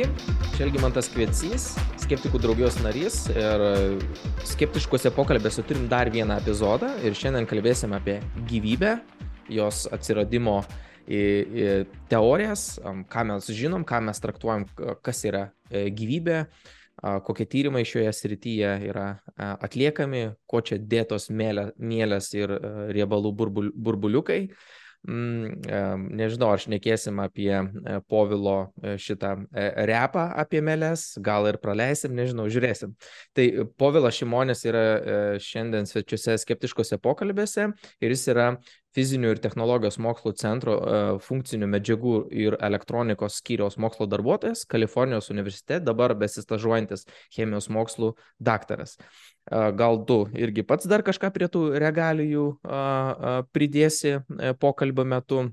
Sveiki, čia Elgimantas Kviecys, skeptikų draugijos narys ir skeptiškose pokalbėse turim dar vieną epizodą ir šiandien kalbėsim apie gyvybę, jos atsiradimo į, į teorijas, ką mes žinom, ką mes traktuojam, kas yra e, gyvybė, kokie tyrimai šioje srityje yra atliekami, ko čia dėtos mėlės ir e, riebalų burbuliukai. Mm, nežinau, ar šnekėsim apie e, Povilo e, šitą e, repą apie meles, gal ir praleisim, nežinau, žiūrėsim. Tai Povilas Šimonis yra šiandien svečiuose skeptiškose pokalbėse ir jis yra fizinių ir technologijos mokslo centro funkcinių medžiagų ir elektronikos skyriaus mokslo darbuotojas Kalifornijos universitete, dabar besistažuojantis chemijos mokslų daktaras. Gal tu irgi pats dar kažką prie tų regalijų pridėsi e, pokalbio metu,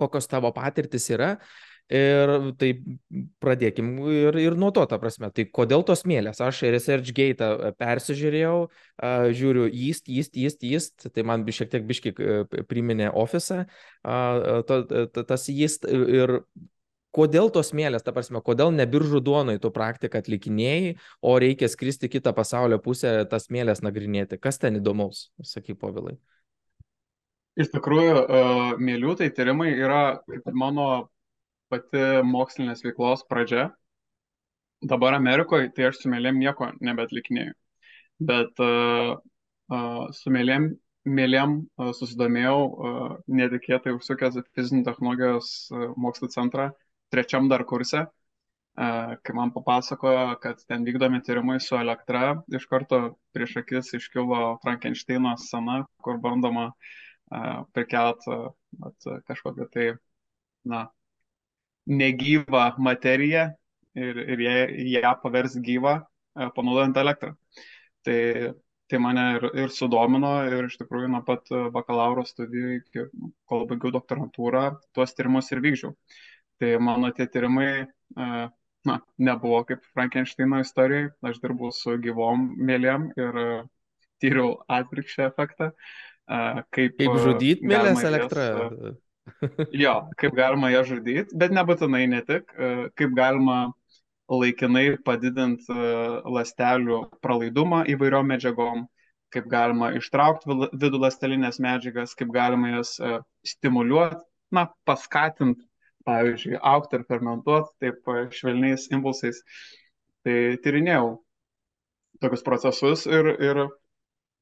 kokios tavo patirtis yra. Ir tai pradėkim ir, ir nuo to, ta prasme, tai kodėl tos mėlės? Aš ResearchGate e, persižiūrėjau, žiūriu, įst, įst, įst, įst, tai man šiek tiek biški e, priminė ofisą, tas įst ir kodėl tos mėlės, ta prasme, kodėl ne biržų duonai tu praktiką atlikinėjai, o reikia skristi kitą pasaulio pusę, tas mėlės nagrinėti. Kas ten įdomaus, saky povilai? Iš tikrųjų, uh, mėlių tai tyrimai yra mano pati mokslinės veiklos pradžia. Dabar Amerikoje tai aš su mėlėm nieko nebetlikinėjau. Bet uh, uh, su mėlėm, mėlėm susidomėjau netikėtai užsukęs fizinių technologijos uh, mokslo centrą trečiam dar kurse, kai man papasakojo, kad ten vykdomi tyrimai su elektra, iš karto prieš akis iškilo Frankensteino scena, kur bandoma prikelt kažkokią tai, na, negyvą materiją ir, ir ją, ją pavers gyvą, panaudojant elektrą. Tai, tai mane ir, ir sudomino ir iš tikrųjų nuo pat bakalauro studijų, kol baigiau doktorantūrą, tuos tyrimus ir vykdžiau. Tai mano tie tyrimai, na, nebuvo kaip Frankensteino istorijai, aš dirbau su gyvom mėlėm ir tyriau atvirkščią efektą. Kaip, kaip žudyti mėlės elektrą. jo, kaip galima ją žudyti, bet nebūtinai ne tik, kaip galima laikinai padidinti lastelių pralaidumą įvairiom medžiagom, kaip galima ištraukti vidų lastelinės medžiagas, kaip galima jas stimuliuoti, na, paskatinti pavyzdžiui, aukti ir fermentuoti taip švelniais impulsais. Tai tyrinėjau tokius procesus ir, ir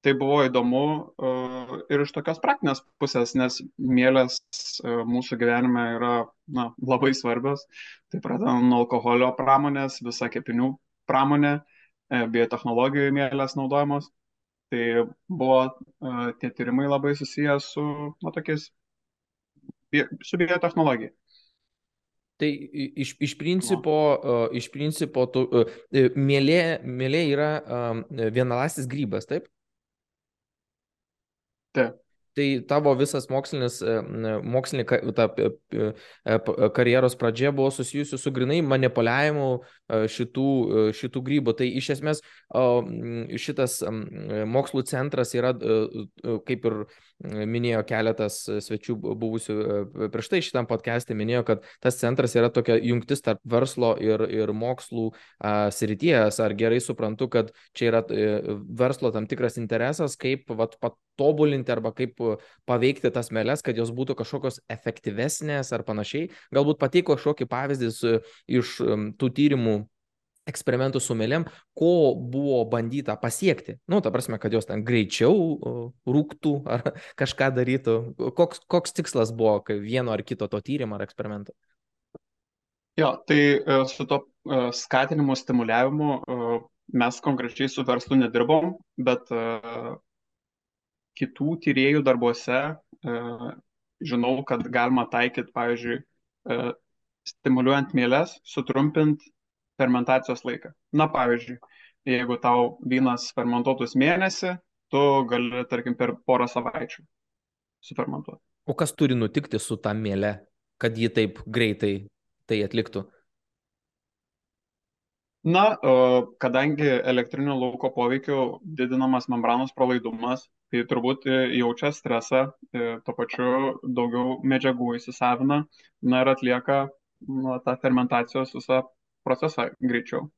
tai buvo įdomu uh, ir iš tokios praktinės pusės, nes mėlės uh, mūsų gyvenime yra na, labai svarbios. Tai pradedant nuo alkoholio pramonės, visa kepinių pramonė, uh, biotehnologijų mėlės naudojamos. Tai buvo uh, tie tyrimai labai susijęs su, na, tokiais, su biotehnologija. Tai iš, iš principo, iš principo tu, uh, mėlė, mėlė yra vienalasis grybas, taip? Taip. Tai tavo visas mokslinis, mokslinė ta, karjeros pradžia buvo susijusi su grinai manipuliavimu šitų, šitų grybų. Tai iš esmės šitas mokslų centras yra, kaip ir minėjo keletas svečių buvusių prieš tai šitam podcast'e, minėjo, kad tas centras yra tokia jungtis tarp verslo ir, ir mokslų srities. Ar gerai suprantu, kad čia yra e, verslo tam tikras interesas, kaip vat, patobulinti arba kaip paveikti tas meles, kad jos būtų kažkokios efektyvesnės ar panašiai. Galbūt pateiko kažkokį pavyzdį iš tų tyrimų eksperimentų su melėm, ko buvo bandyta pasiekti. Nu, ta prasme, kad jos ten greičiau rūktų ar kažką darytų. Koks, koks tikslas buvo vieno ar kito to tyrimo ar eksperimento? Jo, tai e, su to e, skatinimu, stimuliavimu e, mes konkrečiai su verslu nedirbom, bet kitų tyriejų darbuose žinau, kad galima taikyti, pavyzdžiui, stimuliuojant mėlės, sutrumpint fermentacijos laiką. Na, pavyzdžiui, jeigu tau vynas fermentuotus mėnesį, tu gali, tarkim, per porą savaičių sufermentuoti. O kas turi nutikti su tą mėlę, kad ji taip greitai tai atliktų? Na, kadangi elektrinio lauko poveikiu didinamas membranos pralaidumas, tai turbūt jaučia stresą, e, tuo pačiu daugiau medžiagų įsisavina, na ir atlieka na, tą fermentacijos visą procesą greičiau.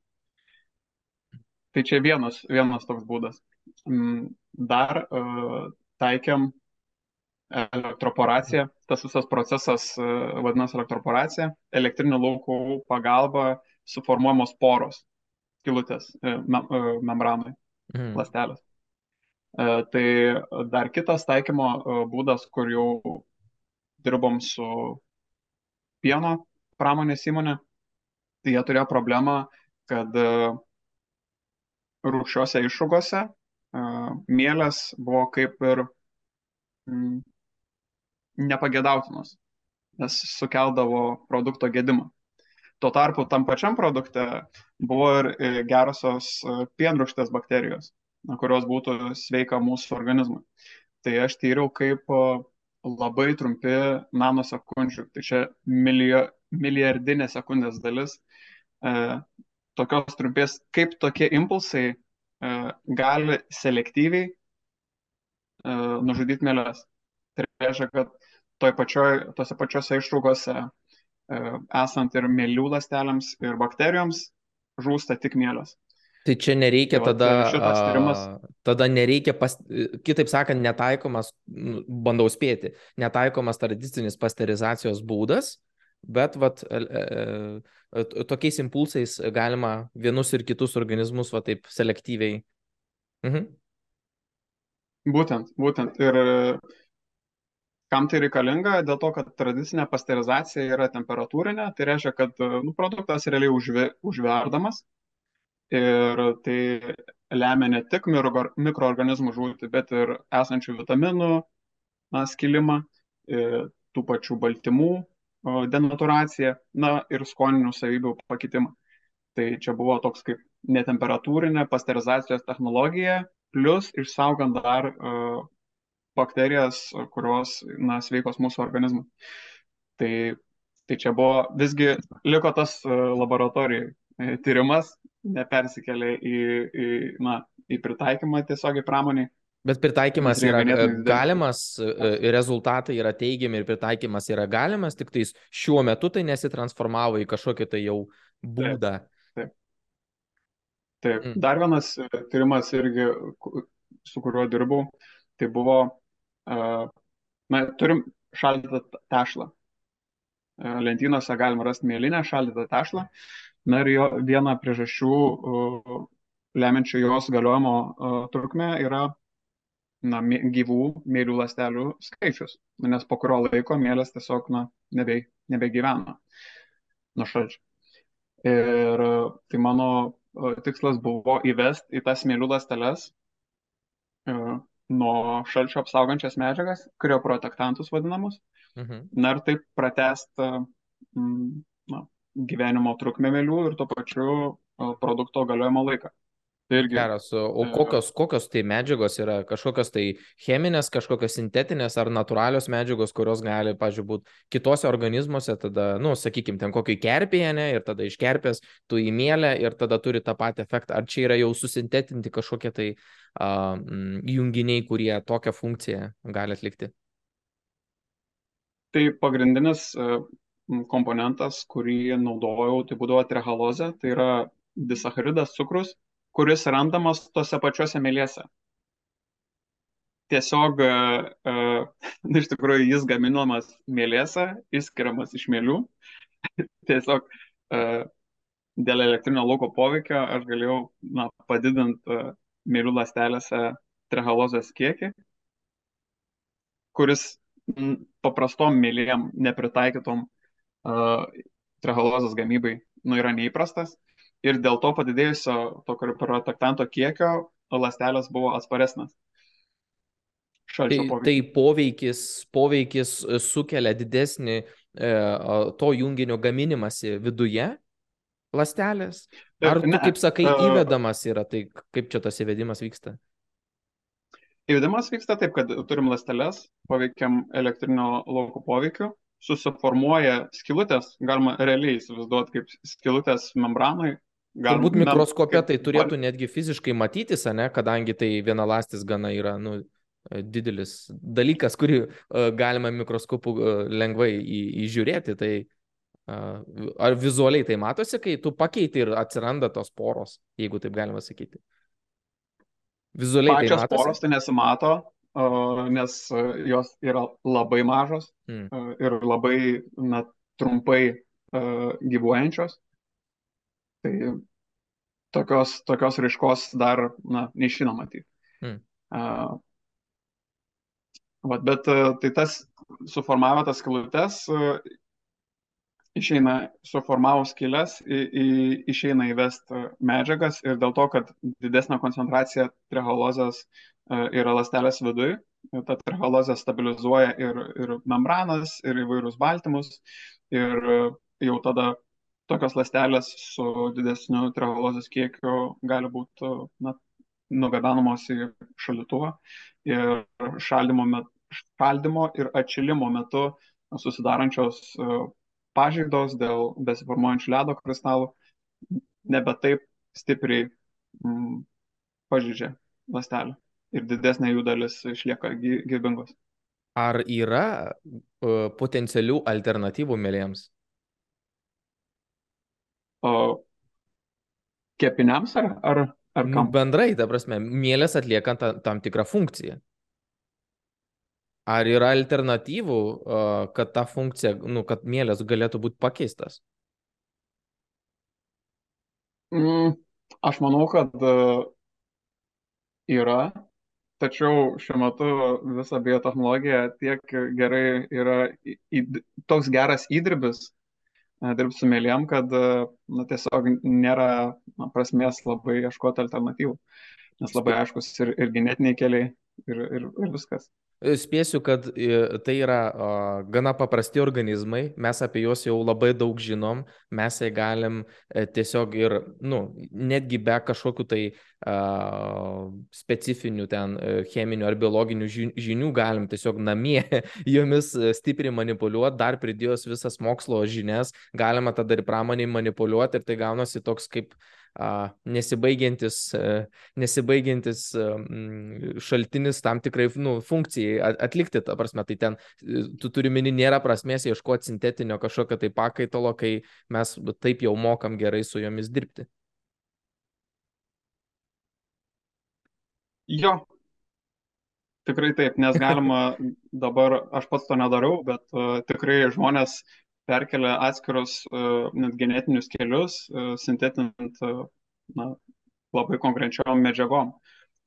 Tai čia vienas, vienas toks būdas. Mm, dar uh, taikėm elektroporaciją. Tas visas procesas uh, vadinasi elektroporacija. Elektrinio laukų pagalba suformuojamos poros, skilutės uh, mem membranai, mm. lastelės. Tai dar kitas taikymo būdas, kur jau dirbom su pieno pramonės įmonė, tai jie turėjo problemą, kad uh, rūkščiose išrūgose mielės buvo kaip ir nepagėdautinos, nes sukeldavo produkto gedimą. Tuo tarpu tam pačiam produkte buvo ir e, gerosios e, pienrūkštės bakterijos, kurios būtų sveika mūsų organizmui. Tai aš tyriau kaip labai trumpi nanosekundžių, tai čia milijo, milijardinė sekundės dalis e, tokios trumpės, kaip tokie impulsai e, gali selektyviai e, nužudyti mėlės. Tai reiškia, kad toj pačioj, tose pačiose išrūgose e, esant ir mėlių lastelėms ir bakterijoms žūsta tik mėlės. Tai čia nereikia tai tada, šitas tyrimas. Tada nereikia, pas, kitaip sakant, netaikomas, nu, bandau spėti, netaikomas tradicinis pasterizacijos būdas, bet vat, tokiais impulsais galima vienus ir kitus organizmus va taip selektyviai. Mhm. Būtent, būtent. Ir kam tai reikalinga? Dėl to, kad tradicinė pasterizacija yra temperatūrinė, tai reiškia, kad nu, produktas realiai užve, užverdamas ir tai lemia ne tik mikroorganizmų žūtį, bet ir esančių vitaminų na, skilimą, tų pačių baltymų denaturaciją, na ir skoninių savybių pakitimą. Tai čia buvo toks kaip netemperatūrinė pasterizacijos technologija, plus išsaugant dar uh, bakterijas, kurios na, sveikos mūsų organizmui. Tai, tai čia buvo visgi liko tas uh, laboratorijai e, tyrimas, nepersikėlė į, į, na, į pritaikymą tiesiogiai pramoniai. Bet pritaikymas yra galimas, e, e, rezultatai yra teigiami ir pritaikymas yra galimas, tik tais šiuo metu tai nesitransformavo į kažkokį tai jau būdą. Taip. Taip. Taip. Mm. Dar vienas e, tyrimas irgi, su kuriuo dirbau, tai buvo, na, turim šaldytą tešlą. Lentynose galima rasti mėlynę šaldytą tešlą. Na ir jo, viena priežasčių lemiančių jos galiojimo trukmę yra na, gyvų mėlių ląstelių skaičius, nes po kurio laiko mėlės tiesiog na, nebe, nebegyvena nuo šalčio. Ir tai mano tikslas buvo įvesti į tas mėlių ląsteles e, nuo šalčio apsaugančias medžiagas, krioprotektantus vadinamus, mhm. na ir taip pratesti na, gyvenimo trukmę mėlių ir tuo pačiu produkto galiojimo laiką. Tai irgi. Geras. O kokios, kokios tai medžiagos yra? Kažkokios tai cheminės, kažkokios sintetinės ar natūralios medžiagos, kurios gali, pažiūrėjau, būti kitose organizmuose, tada, nu, sakykime, ten kokį kerpėje, ne, ir tada iš kerpės tu įmėlę ir tada turi tą patį efektą. Ar čia yra jau susintetinti kažkokie tai uh, junginiai, kurie tokią funkciją gali atlikti? Tai pagrindinis komponentas, kurį naudojau, tai būdavo trehalozė, tai yra disacharidas cukrus kuris randamas tose pačiose mėlėse. Tiesiog, uh, iš tikrųjų, jis gaminamas mėlėse, išskiriamas iš mėlių. Tiesiog uh, dėl elektrinio lauko poveikio aš galėjau na, padidinti uh, mėlių lastelėse trehalozės kiekį, kuris paprastom mėlėm nepritaikytom uh, trehalozės gamybai nu, yra neįprastas ir dėl to padidėjusio to protektanto kiekio lastelės buvo atsparesnės. Tai, tai poveikis, poveikis e, sukelia didesnį e, to junginio gaminimąsi viduje lastelės? Ar tu, kaip sakai, e, įvedamas yra, tai kaip čia tas įvedimas vyksta? Įvedimas vyksta taip, kad turim lastelės, paveikiam elektrinio lauko poveikiu, susiformuoja skilutės, galima realiai įsivaizduoti kaip skilutės membranai, Gal, Turbūt mikroskopė tai turėtų netgi fiziškai matytis, ne, kadangi tai vienalastis gana yra nu, didelis dalykas, kurį uh, galima mikroskopu uh, lengvai į, įžiūrėti. Tai Ar vizualiai tai matosi, kai tu pakeiti ir atsiranda tos poros, jeigu taip galima sakyti? Vizualiai tai Pačios tai matosi. poros tai nesimato, nes jos yra labai mažos mm. ir labai na, trumpai gyvuojančios. Tai tokios, tokios raiškos dar na, neišina matyti. Mm. Uh, vat, bet tai tas suformavę tas skilutes, išeina suformavus skylės, į, į, išeina įvesti medžiagas ir dėl to, kad didesnė koncentracija triholozės yra lastelės viduje, ta triholozė stabilizuoja ir, ir membranas, ir įvairius baltymus ir jau tada tokios lastelės su didesniu triholozės kiekiu gali būti na, nugabenamos į šaldytuvą ir šaldymo metu šaldymo ir atšilimo metu susidarančios pažaidos dėl besiformuojančių ledo kristalų nebe taip stipriai mm, pažydžia lastelę ir didesnė jų dalis išlieka gyvybingos. Ar yra uh, potencialių alternatyvų mėlėms? O kepiniams ar, ar, ar kam? Bendrai, ta prasme, mėlės atlieka tam tikrą funkciją. Ar yra alternatyvų, kad ta funkcija, nu, kad mėlės galėtų būti pakeistas? Mm, aš manau, kad yra, tačiau šiuo metu visa biotehnologija tiek gerai yra, toks geras įdirbis dirbti su mėlėm, kad na, tiesiog nėra na, prasmės labai ieškoti alternatyvų, nes labai aiškus ir, ir genetiniai keliai ir, ir, ir viskas. E, spėsiu, kad e, tai yra o, gana paprasti organizmai, mes apie juos jau labai daug žinom, mes jie galim e, tiesiog ir, nu, netgi be kažkokių tai a, specifinių ten cheminių ar biologinių žinių galim tiesiog namie jomis stipriai manipuliuoti, dar pridėjus visas mokslo žinias, galima tada ir pramoniai manipuliuoti ir tai gaunasi toks kaip nesibaigiantis, nesibaigiantis šaltinis tam tikrai nu, funkcijai atlikti, ta prasme, tai ten tu turi mini, nėra prasmės ieškoti sintetinio kažkokio tai pakaitalo, kai mes taip jau mokam gerai su jomis dirbti. Jo, tikrai taip, nes galima dabar, aš pats to nedarau, bet uh, tikrai žmonės perkelia atskirus uh, net genetinius kelius, uh, sintetinant uh, na, labai konkrečiom medžiagom.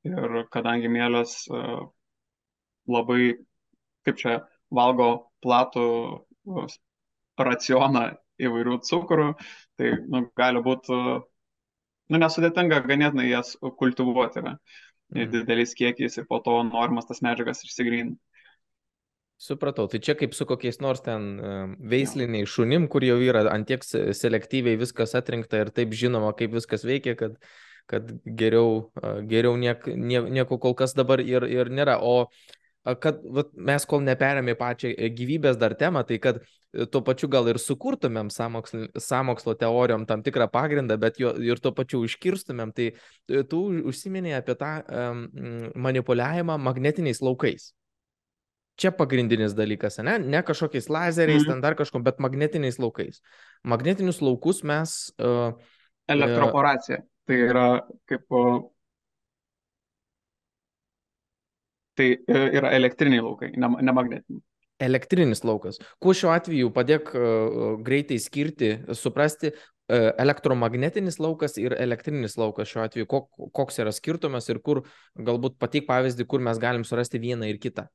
Ir kadangi mėlės labai, kaip čia, valgo platų racioną įvairių cukrų, tai nu, gali būti nu, nesudėtinga ganėtinai jas kultivuoti yra, mm. dideliais kiekiais ir po to norimas tas medžiagas išsigrynti. Supratau, tai čia kaip su kokiais nors ten veisliniai šunim, kur jau yra antiek selektyviai viskas atrinkta ir taip žinoma, kaip viskas veikia, kad, kad geriau, geriau niek, nie, nieko kol kas dabar ir, ir nėra. O kad vat, mes kol neperėmė pačią e, gyvybės dar temą, tai kad e, tuo pačiu gal ir sukurtumėm samokslo, samokslo teorijom tam tikrą pagrindą, bet jo ir tuo pačiu užkirstumėm, tai e, tu užsiminėjai apie tą um, manipuliavimą magnetiniais laukais. Čia pagrindinis dalykas, ne, ne kažkokiais lazeriais, mm. ten dar kažko, bet magnetiniais laukais. Magnetinius laukus mes. Uh, Elektroporacija. Uh, tai yra kaip. Uh, tai yra elektriniai laukai, ne, ne magnetiniai. Elektrinis laukas. Kuo šiuo atveju padėk uh, greitai skirti, suprasti uh, elektromagnetinis laukas ir elektrinis laukas šiuo atveju, kok, koks yra skirtumas ir kur, galbūt pateik pavyzdį, kur mes galim surasti vieną ir kitą.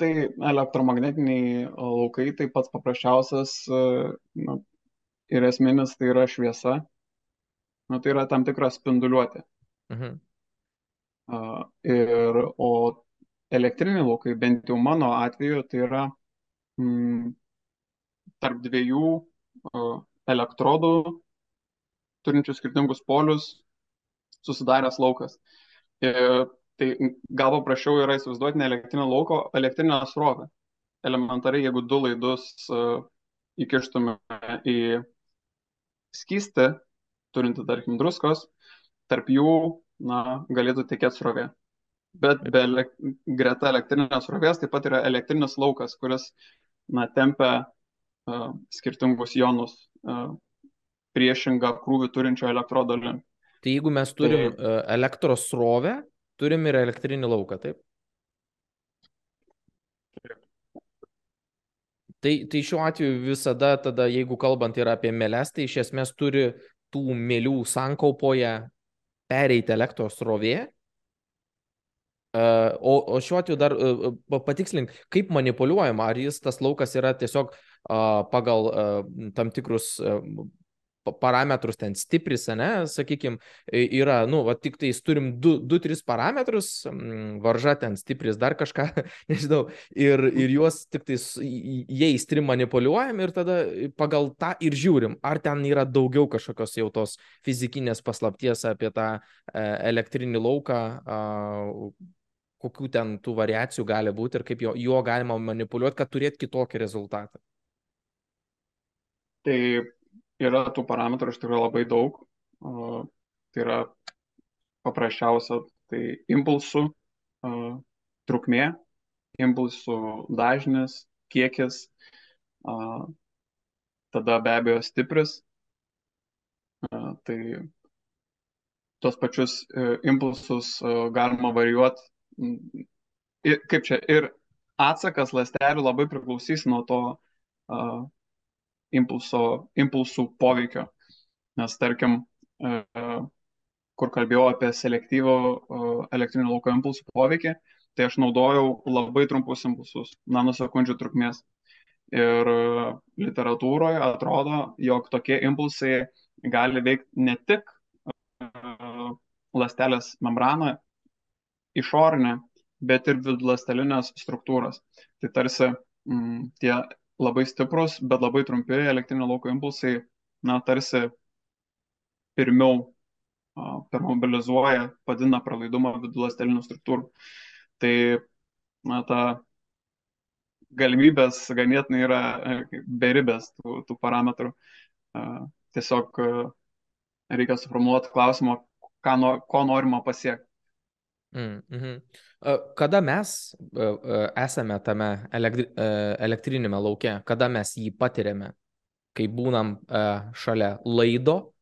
Tai elektromagnetiniai laukai tai pats paprasčiausias na, ir esminis tai yra šviesa. Na, tai yra tam tikra spinduliuotė. Mhm. Uh, ir, o elektriniai laukai, bent jau mano atveju, tai yra mm, tarp dviejų uh, elektrodų turinčių skirtingus polius susidaręs laukas. Ir Tai gal paprasčiau yra įsivaizduoti ne elektrinio lauko, elektrinę srovę. Elementariai, jeigu du laidus uh, įkištume į skystį, turinti, tarkim, druskos, tarp jų, na, galėtų tekėti srovė. Bet be ele greta elektrinės srovės taip pat yra elektrinis laukas, kuris, na, tempia uh, skirtingus jonus uh, priešingą krūvį turinčio elektrodo link. Tai jeigu mes turim tai... elektros srovę, turim ir elektrinį lauką, taip? Tai, tai šiuo atveju visada tada, jeigu kalbant yra apie mėlės, tai iš esmės turi tų mėlių sankaupoje pereiti elektros srovė. O, o šiuo atveju dar patikslink, kaip manipuliuojama, ar jis tas laukas yra tiesiog pagal tam tikrus parametrus ten stipris, ne, sakykime, yra, nu, va, tik tais turim 2-3 parametrus, varža ten stipris, dar kažką, nežinau, ir, ir juos tik tais jais trim manipuliuojam ir tada pagal tą ir žiūrim, ar ten yra daugiau kažkokios jau tos fizikinės paslapties apie tą e, elektrinį lauką, kokių ten tų variacijų gali būti ir kaip jo, juo galima manipuliuoti, kad turėt kitokį rezultatą. Tai yra tų parametrų iš tikrųjų labai daug. Tai yra paprasčiausia, tai impulsų trukmė, impulsų dažnis, kiekis, tada be abejo stipris. Tai tos pačius e, impulsus galima varijuoti. Kaip čia, ir atsakas ląstelių labai priklausys nuo to, impulso, impulsų poveikio. Nes tarkim, e, kur kalbėjau apie selektyvų elektrinio lauko impulsų poveikį, tai aš naudojau labai trumpus impulsus, nanosekundžių trukmės. Ir e, literatūroje atrodo, jog tokie impulsai gali veikti ne tik e, lastelės membraną išorinę, bet ir vidulastelinės struktūras. Tai tarsi m, tie labai stiprus, bet labai trumpi elektrinio lauko impulsai, na, tarsi pirmiau permobilizuoja, padina pralaidumą viduląstelinių struktūrų. Tai, na, ta galimybės ganėtinai yra e, beribės tų, tų parametrų. Tiesiog reikia suformuoluoti klausimą, ką, ko norima pasiekti. Mm -hmm. Kada mes esame tame elektrinėme lauke, kada mes jį patiriame, kai būnam šalia laido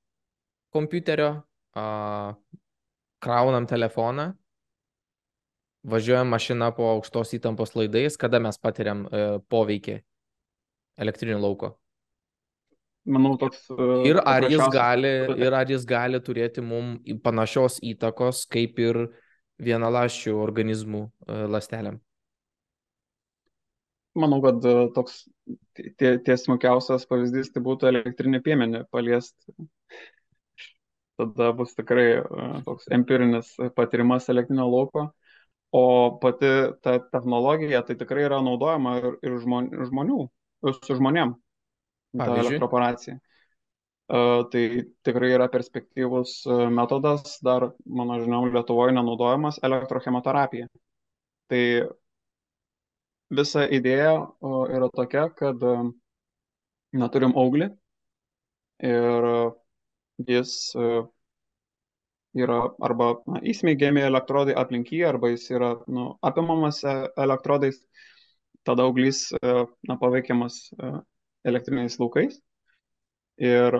kompiuterio, kraunam telefoną, važiuojam mašina po aukštos įtampos laidais, kada mes patiriam poveikį elektrinio lauko. Manau, toks. Ir ar, jis gali, ir ar jis gali turėti mums panašios įtakos kaip ir uh, vienalaščių organizmų e, lastelėm? Manau, kad e, toks tiesmukiausias pavyzdys tai būtų elektrinė piemenė paliesti. Tada bus tikrai e, toks empirinis patirimas elektrinio lauko. O pati ta technologija tai tikrai yra naudojama ir, ir žmonių, su žmonėm. Ta elektroporacija. Tai tikrai yra perspektyvus metodas, dar, mano žiniom, Lietuvoje nenaudojamas elektrochemoterapija. Tai visa idėja yra tokia, kad neturim auglį ir jis yra arba na, įsmeigiami elektrodai aplink jį, arba jis yra nu, apimamas e, elektrodais, tada auglys na, paveikiamas elektriniais laukais ir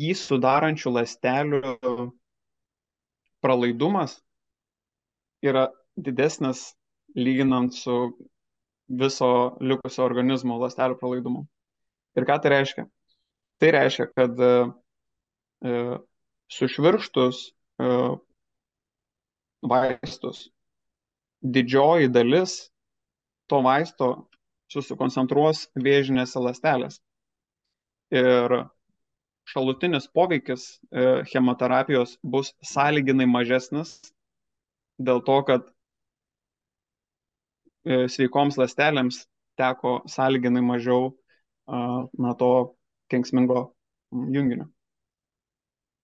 jį sudarančių ląstelių pralaidumas yra didesnis lyginant su viso likusio organizmo ląstelių pralaidumu. Ir ką tai reiškia? Tai reiškia, kad e, sušvirštus e, vaistus didžioji dalis to vaisto susikoncentruos vėžinėse ląstelėse ir šalutinis poveikis e, chemoterapijos bus sąlyginai mažesnis dėl to, kad e, sveikoms lastelėms teko sąlyginai mažiau na, to kenksmingo junginio.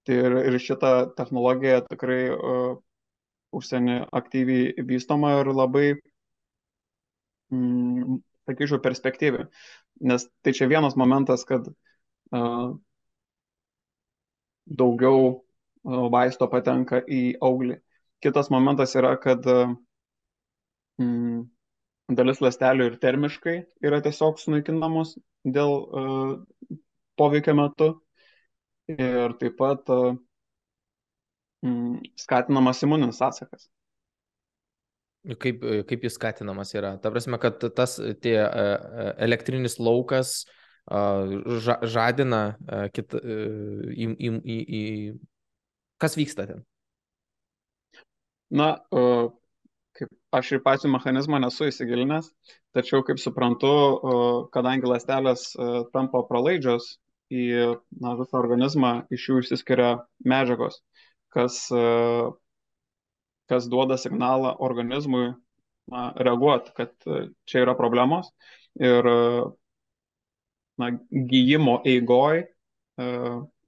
Tai ir, ir šita technologija tikrai uh, užsienį aktyviai vystoma ir labai, mm, sakyčiau, perspektyvi. Nes tai čia vienas momentas, kad daugiau vaisto patenka į auglį. Kitas momentas yra, kad mm, dalis ląstelių ir termiškai yra tiesiog sunaikinamos dėl uh, poveikio metu. Ir taip pat uh, mm, skatinamas imuninis atsakas. Kaip, kaip jis skatinamas yra? Ta prasme, kad tas tie elektrinis laukas ža, žadina kit, į, į, į, į... Kas vyksta ten? Na, kaip aš ir pačių mechanizmą nesu įsigilinęs, tačiau, kaip suprantu, kadangi ląstelės tampa pralaidžios į na, visą organizmą, iš jų išsiskiria medžiagos, kas kas duoda signalą organizmui na, reaguoti, kad e, čia yra problemos ir e, na, gyjimo eigoj e,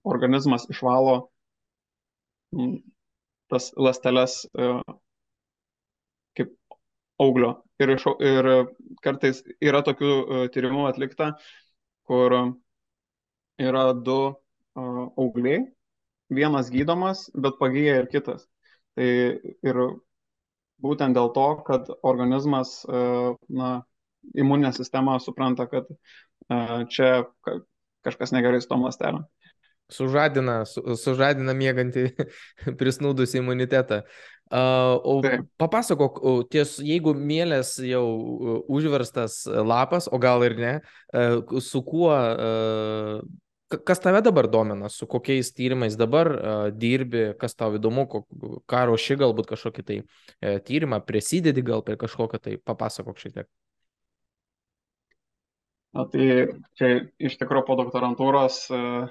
organizmas išvalo tas lasteles kaip auglio. Ir, iš, ir kartais yra tokių tyrimų atlikta, kur yra du augliai, vienas gydomas, bet pagyja ir kitas. Tai ir būtent dėl to, kad organizmas, e, na, imuninė sistema supranta, kad čia kažkas negerai su tom lastelėm. Sužadina, su, sužadina mėgantį prisnūdusį imunitetą. Uh, o Taip. papasakok, ties, jeigu mėlės jau užverstas lapas, o gal ir ne, uh, su kuo uh, Kas tave dabar domina, su kokiais tyrimais dabar uh, dirbi, kas tau įdomu, ką ruoši galbūt kažkokį tai uh, tyrimą, prisidedi gal prie kažkokio tai, papasakok šiek tiek. Na, tai čia iš tikrųjų po doktorantūros uh,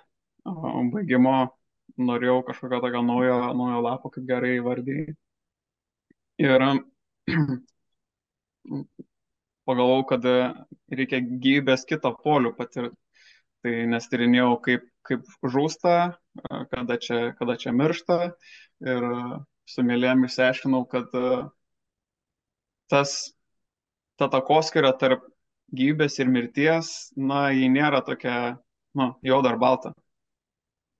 baigimo norėjau kažkokio tokio naujo, naujo lapo, kaip gerai įvardėjai. Ir pagalvojau, kad reikia gyvybės kitą polių patirti tai nestyrinėjau, kaip, kaip žūsta, kada čia, kada čia miršta ir su mėlėm išsiaiškinau, kad tas, ta takoskira tarp gyvybės ir mirties, na, ji nėra tokia, nu, juoda ar balta.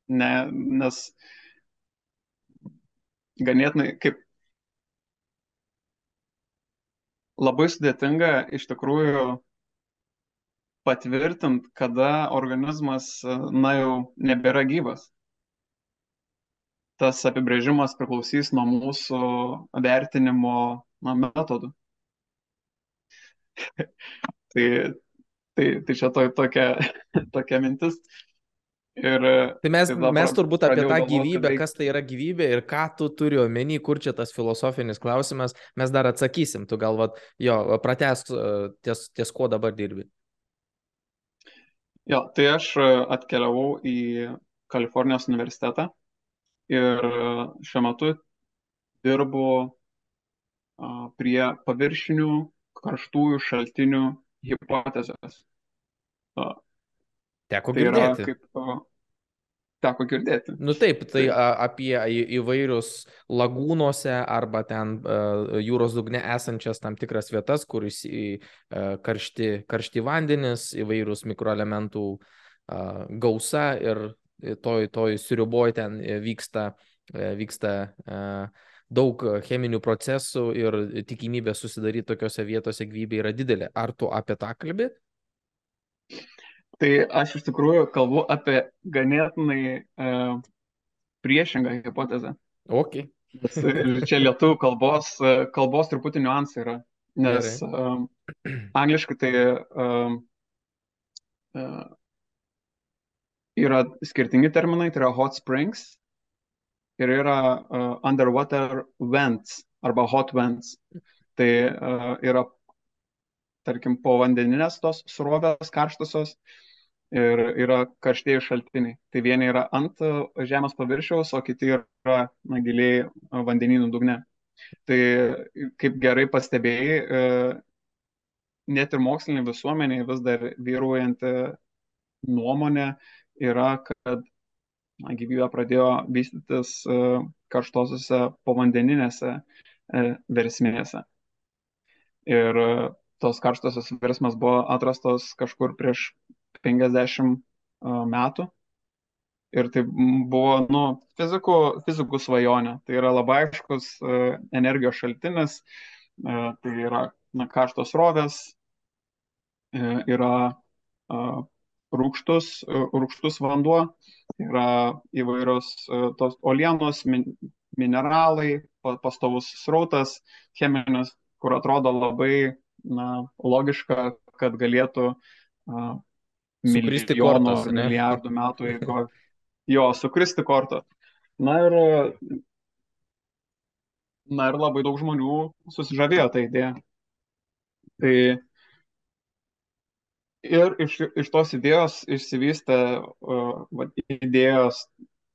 Ne, nes ganėtinai kaip labai sudėtinga iš tikrųjų patvirtint, kada organizmas, na jau nebėra gyvas. Tas apibrėžimas priklausys nuo mūsų vertinimo na, metodų. Tai, tai, tai čia to, tokia, tokia mintis. Ir, tai mes, tai mes turbūt apie tą gyvybę, kas tai yra gyvybė ir ką tu turi omeny, kur čia tas filosofinis klausimas, mes dar atsakysim. Tu galvat, jo, pratesk ties, ties kuo dabar dirbi. Jo, tai aš e, atkeliavau į Kalifornijos universitetą ir e, šiuo metu dirbu prie paviršinių karštųjų šaltinių hipotezės. Teko tai girdėti. Kaip teko girdėti. Nu taip, tai apie įvairius lagūnuose arba ten jūros dugne esančias tam tikras vietas, kur karšti, karšti vandenis, įvairūs mikroelementų gausa ir toj, toj siriuboj ten vyksta, vyksta daug cheminių procesų ir tikimybė susidaryti tokiuose vietose gyvybė yra didelė. Ar tu apie tą kalbėt? Tai aš iš tikrųjų kalbu apie ganėtinai e, priešingą hipotezę. Ok. Nes čia lietuvių kalbos, e, kalbos truputį niuansai yra. Nes um, angliškai tai um, uh, yra skirtingi terminai, tai yra hot springs ir yra uh, underwater vents arba hot vents. Tai uh, yra, tarkim, povandeninės tos srovės karštosios ir yra karštieji šaltiniai. Tai vieni yra ant e, žemės paviršiaus, o kiti yra na, giliai vandenynų dugne. Tai kaip gerai pastebėjai, e, net ir mokslinė visuomenė vis dar vyruojanti nuomonė yra, kad na, gyvybė pradėjo vystytis karštosiuose povandeninėse versmėse. Ir tos karštosios versmės buvo atrastos kažkur prieš 50 metų. Ir tai buvo, nu, fizikų, fizikų svajonė. Tai yra labai aiškus energijos šaltinis, tai yra na, karštos rovės, yra rūkštus, rūkštus vanduo, yra įvairios tos olienos, mineralai, pastovus srautas cheminis, kur atrodo labai na, logiška, kad galėtų uh, milijonų, milijardų metų eigoje jo sukristi kortą. Na ir, na ir labai daug žmonių susižavėjo tą idėją. Tai ir iš, iš tos idėjos išsivystė uh, idėjos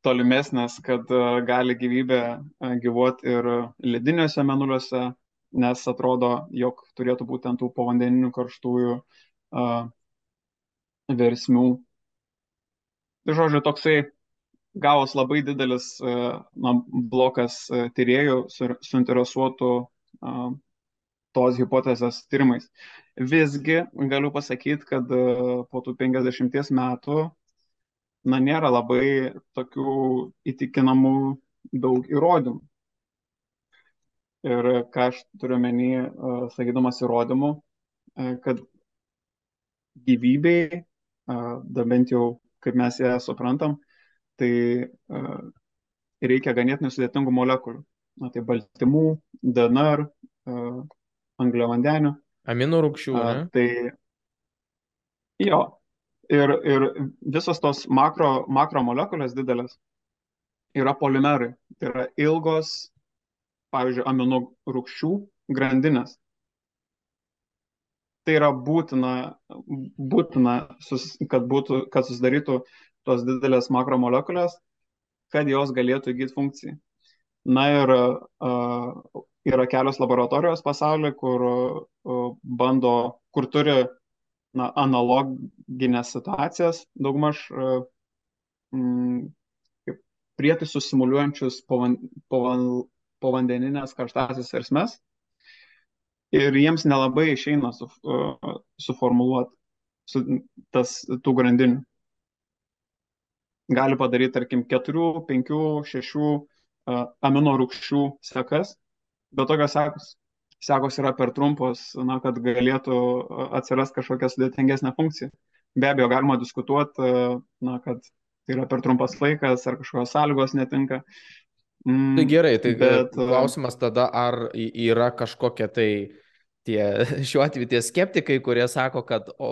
tolimesnės, kad uh, gali gyvybė uh, gyvuoti ir lediniuose menuliuose, nes atrodo, jog turėtų būti ant tų povandeninių karštųjų uh, versmių. Tai žodžiu, toksai gavos labai didelis uh, na, blokas uh, tyriejų su, suinteresuotų uh, tos hipotezės tyrimais. Visgi galiu pasakyti, kad uh, po tų 50 metų na, nėra labai tokių įtikinamų daug įrodymų. Ir ką aš turiu menį, sakydamas įrodymų, kad gyvybei, da bent jau kaip mes ją suprantam, tai reikia ganėtinai sudėtingų molekulių. Na, tai baltymų, DNR, angliavandenių. Aminų rūkščių. Ne? Tai jo. Ir, ir visos tos makro, makro molekulės didelės yra polimerai. Tai yra ilgos pavyzdžiui, aminų rūkščių grandinės. Tai yra būtina, būtina sus, kad, būtų, kad susidarytų tos didelės makromolekulės, kad jos galėtų įgyti funkciją. Na ir uh, yra kelios laboratorijos pasaulyje, kur bando, kur turi na, analoginės situacijas, daugmaž mm, prietaisus simuliuojančius povan, povan, povandeninės karštasias versmes ir jiems nelabai išeina su, uh, suformuluoti su, tas tų grandinių. Gali padaryti, tarkim, 4, 5, 6 uh, amino rūkščių sekas, bet tokios sekos, sekos yra per trumpos, na, kad galėtų atsirasti kažkokia sudėtingesnė funkcija. Be abejo, galima diskutuoti, na, kad tai yra per trumpas laikas ar kažkokios sąlygos netinka. Mm, tai gerai, tai bet, e, klausimas tada, ar yra kažkokia tai tie, šiuo atveju tie skeptikai, kurie sako, kad o,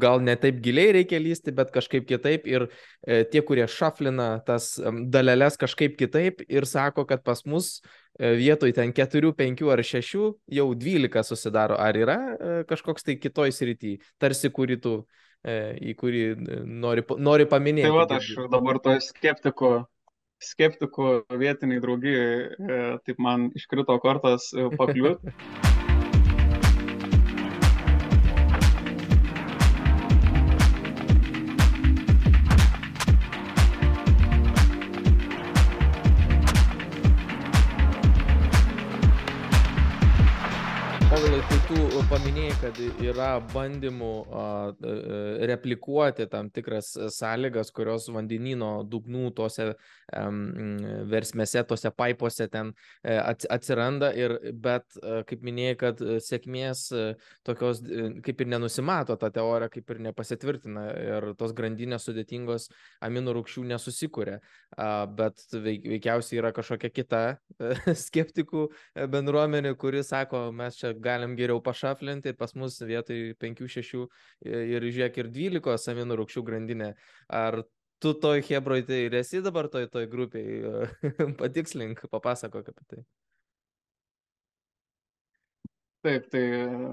gal ne taip giliai reikia lysti, bet kažkaip kitaip ir e, tie, kurie šaflina tas dalelės kažkaip kitaip ir sako, kad pas mus vietoj ten 4, 5 ar 6 jau 12 susidaro. Ar yra e, kažkoks tai kitoj srity, tarsi kurį tu, e, į kurį e, nori, nori paminėti? Tai va, aš dabar to skeptiko skeptikų vietiniai draugijai, e, taip man iškrito kortas e, pakliūti. kad yra bandymų replikuoti tam tikras sąlygas, kurios vandenino dugnų tose versmėse, tose paipuose ten e, atsiranda, ir, bet kaip minėjai, kad sėkmės tokios kaip ir nenusimato ta teorija, kaip ir nepasitvirtina ir tos grandinės sudėtingos aminų rūkščių nesusikūrė, bet veikiausiai yra kažkokia kita skeptikų bendruomenė, kuri sako, mes čia galim geriau pašaflinti šaflinti, pas mus vietoj 5-6 ir žiūrėk ir 12 aminų rūkščių grandinė. Ar tu toj hebroj tai ir esi dabar toj, toj grupiai? Patikslink, papasakok apie tai. Taip, tai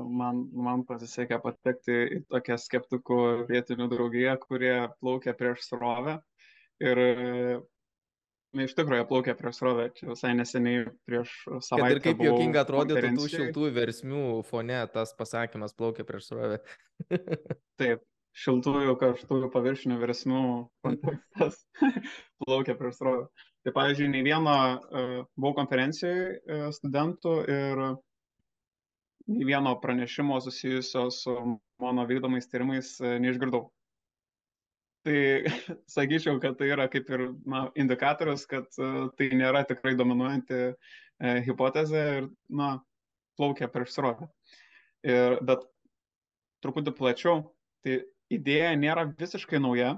man, man pasisekė patekti į tokią skeptikų vietinių draugiją, kurie plaukia prieš srovę. Ir iš tikrųjų, plaukė prieš srovę, čia visai neseniai prieš savaitę. Kad ir kaip jokinga atrodytų tų šiltų versmių fone tas pasakymas plaukė prieš srovę. Taip, šiltųjų karštųjų paviršinių versmių kontekstas plaukė prieš srovę. Tai pavyzdžiui, nei vieno uh, buvau konferencijoje studentų ir nei vieno pranešimo susijusio su mano vykdomais tyrimais uh, neišgirdau. Tai sakyčiau, kad tai yra kaip ir na, indikatorius, kad uh, tai nėra tikrai dominuojanti uh, hipotezė ir na, plaukia prieš srovę. Bet truputį plačiau, tai idėja nėra visiškai nauja.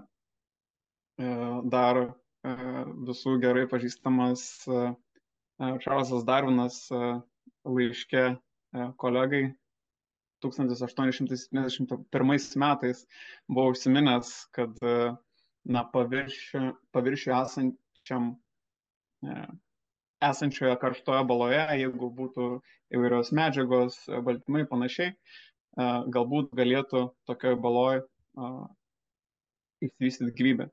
E, dar e, visų gerai pažįstamas Čarlzas Darvinas laiške kolegai 1871 metais buvo užsiminęs, kad na, paviršių, paviršių esančiam esančioje karštoje baloje, jeigu būtų įvairios medžiagos, baltymai panašiai, galbūt galėtų tokioje baloje įsivystyti gyvybę.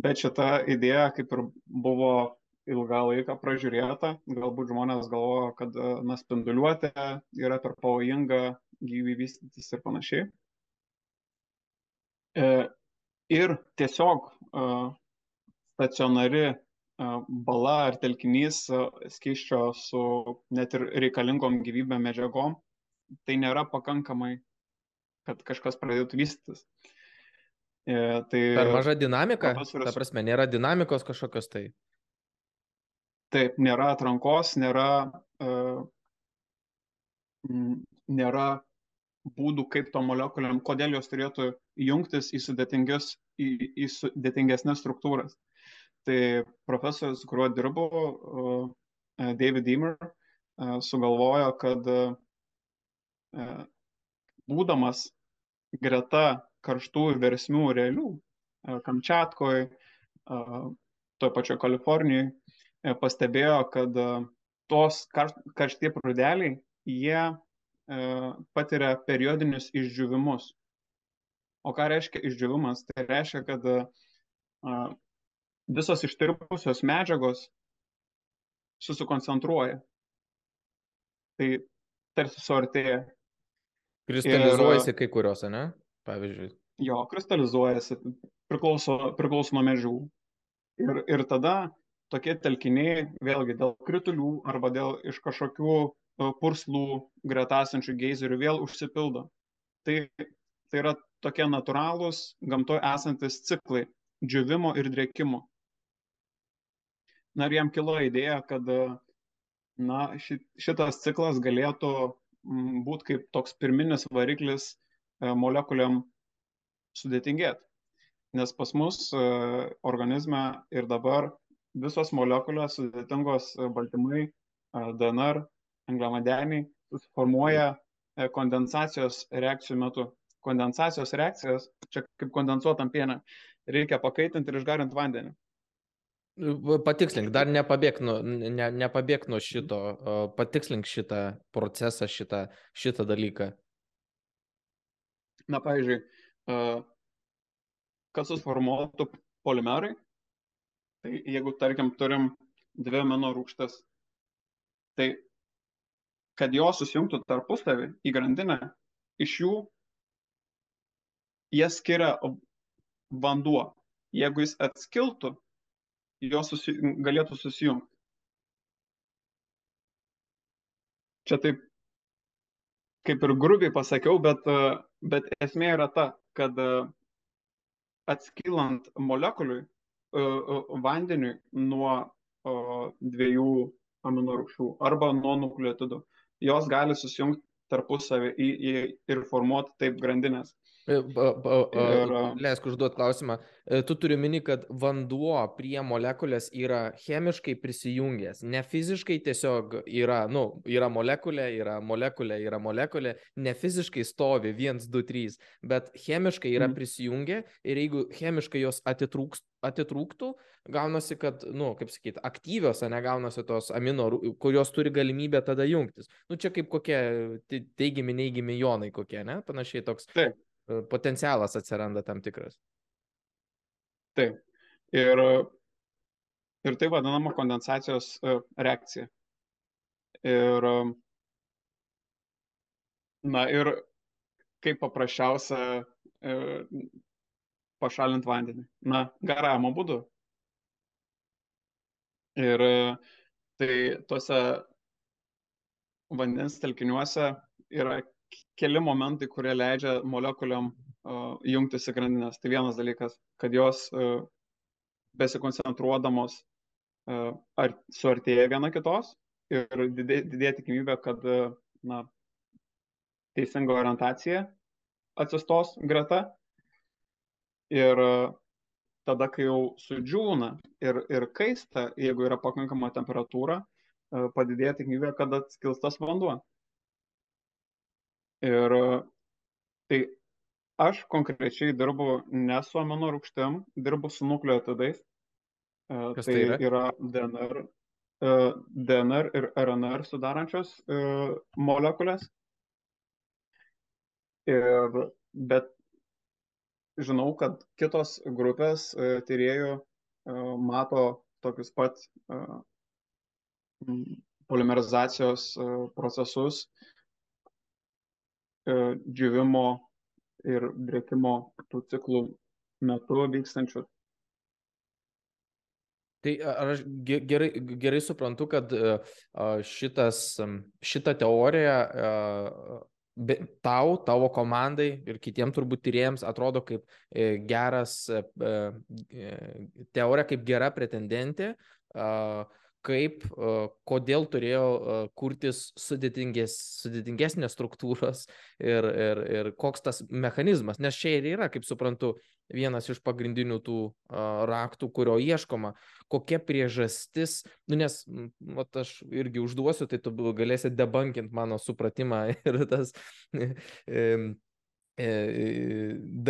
Bet šita idėja kaip ir buvo ilgą laiką pražiūrėta, galbūt žmonės galvojo, kad na, spinduliuotė yra per pavojinga gyvybė vystytis ir panašiai. E, ir tiesiog stacionari bala ar telkinys skaiščio su net ir reikalingom gyvybę medžiagom, tai nėra pakankamai, kad kažkas pradėtų vystytis. E, tai per maža dinamika, ta prasme, nėra dinamikos kažkokios tai. Taip, nėra atrankos, nėra, uh, nėra būdų, kaip to molekuliam, kodėl jos turėtų jungtis į, į, į sudėtingesnės struktūras. Tai profesorius, kuriuo dirbu, David Deemer, sugalvojo, kad būdamas greta karštų versmių realių, Kamčiatkoje, toje pačioje Kalifornijoje, pastebėjo, kad tos karštie prūdeliai, jie patiria periodinius išdžiūvimus. O ką reiškia išdžiūvimas? Tai reiškia, kad visos ištirpusios medžiagos susikoncentruoja. Tai tarsi suartėja. Kristalizuojasi ir, kai kuriuose, ne? Pavyzdžiui. Jo, kristalizuojasi, priklauso, priklauso nuo medžių. Ir, ir tada tokie telkiniai, vėlgi dėl kritulių arba dėl iš kažkokių e, purslų gretasančių geizerių vėl užsipildo. Tai, tai yra tokie natūralūs gamtoje esantis ciklai džiūvimo ir drėkimo. Na ir jam kilo idėja, kad na, šitas ciklas galėtų būti kaip toks pirminis variklis e, molekuliam sudėtingėti. Nes pas mus e, organizme ir dabar visos molekulės sudėtingos e, baltymai, DNR, angliavandeniai susiformuoja kondensacijos reakcijų metu. Kondensacijos reakcijas, čia kaip kondensuotam pienę, reikia pakaitinti ir išgarinti vandenį. Patikslink, dar nepabėg nuo, ne, nepabėg nuo šito, patikslink šitą procesą, šitą, šitą dalyką. Na, pavyzdžiui, kad susiformuotų polimerai, tai jeigu, tarkim, turim dvi amino rūkštas, tai kad jos susijungtų tarpusavį į grandinę, iš jų jas skiria vanduo. Jeigu jis atskiltų, jos susi, galėtų susijungti. Čia taip kaip ir grubiai pasakiau, bet, bet esmė yra ta, kad atskylant molekuliui, vandeniui nuo dviejų amino rūgščių arba nuo nukleotidų, jos gali susijungti tarpusavį ir formuoti taip grandinės. E. Leisk užduoti klausimą. E, tu turi mini, kad vanduo prie molekulės yra chemiškai prisijungęs. Ne fiziškai tiesiog yra, nu, yra molekulė, yra molekulė, yra molekulė, ne fiziškai stovi 1, 2, 3, bet chemiškai yra mm. prisijungę ir jeigu chemiškai jos atitrūks, atitrūktų, gaunasi, kad, nu, kaip sakyti, aktyvios, negaunasi tos amino, kurios turi galimybę tada jungtis. Nu, čia kaip kokie teigiami, neigiami jonai kokie, ne? Panašiai toks. Taip potencialas atsiranda tam tikras. Taip. Ir, ir tai vadinama kondensacijos e, reakcija. Ir, na ir kaip paprasčiausia e, pašalinti vandenį. Na, garavimo būdu. Ir tai tuose vandens telkiniuose yra keli momentai, kurie leidžia molekuliam uh, jungtis į grandinės. Tai vienas dalykas, kad jos uh, besikoncentruodamos uh, ar suartėja viena kitos ir didėja tikimybė, kad uh, na, teisinga orientacija atsistos greta ir tada, kai jau sudžiūna ir, ir kaista, jeigu yra pakankama temperatūra, padidėja tikimybė, kad atskils tas vanduo. Ir tai aš konkrečiai dirbu ne su amino rūgštim, dirbu su nukleotidais. Kas tai, tai yra? yra DNR, DNR ir RNR sudarančios molekulės. Ir, bet žinau, kad kitos grupės tyriejų mato tokius pat polimerizacijos procesus džiūvimo ir drėkimo tų ciklų metu vykstančių. Tai ar aš gerai, gerai suprantu, kad šitas, šita teorija tau, tavo komandai ir kitiems turbūt tyriems atrodo kaip e, geras teorija, kaip gera pretendentė kaip, kodėl turėjo kurtis sudėtinges, sudėtingesnės struktūros ir, ir, ir koks tas mechanizmas. Nes čia ir yra, kaip suprantu, vienas iš pagrindinių tų raktų, kurio ieškoma. Kokia priežastis, nu nes, mat, aš irgi užduosiu, tai tu galėsi debankinti mano supratimą ir tas e, e,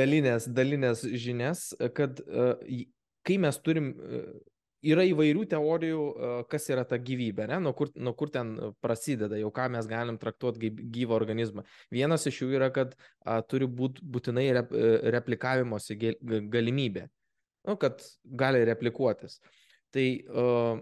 dalinės, dalinės žinias, kad kai mes turim yra įvairių teorijų, kas yra ta gyvybė, ne? nuo, kur, nuo kur ten prasideda, jau ką mes galim traktuoti kaip gyvą organizmą. Vienas iš jų yra, kad a, turi būti būtinai rep, e, replikavimosi galimybė, nu, kad gali replikuotis. Tai uh,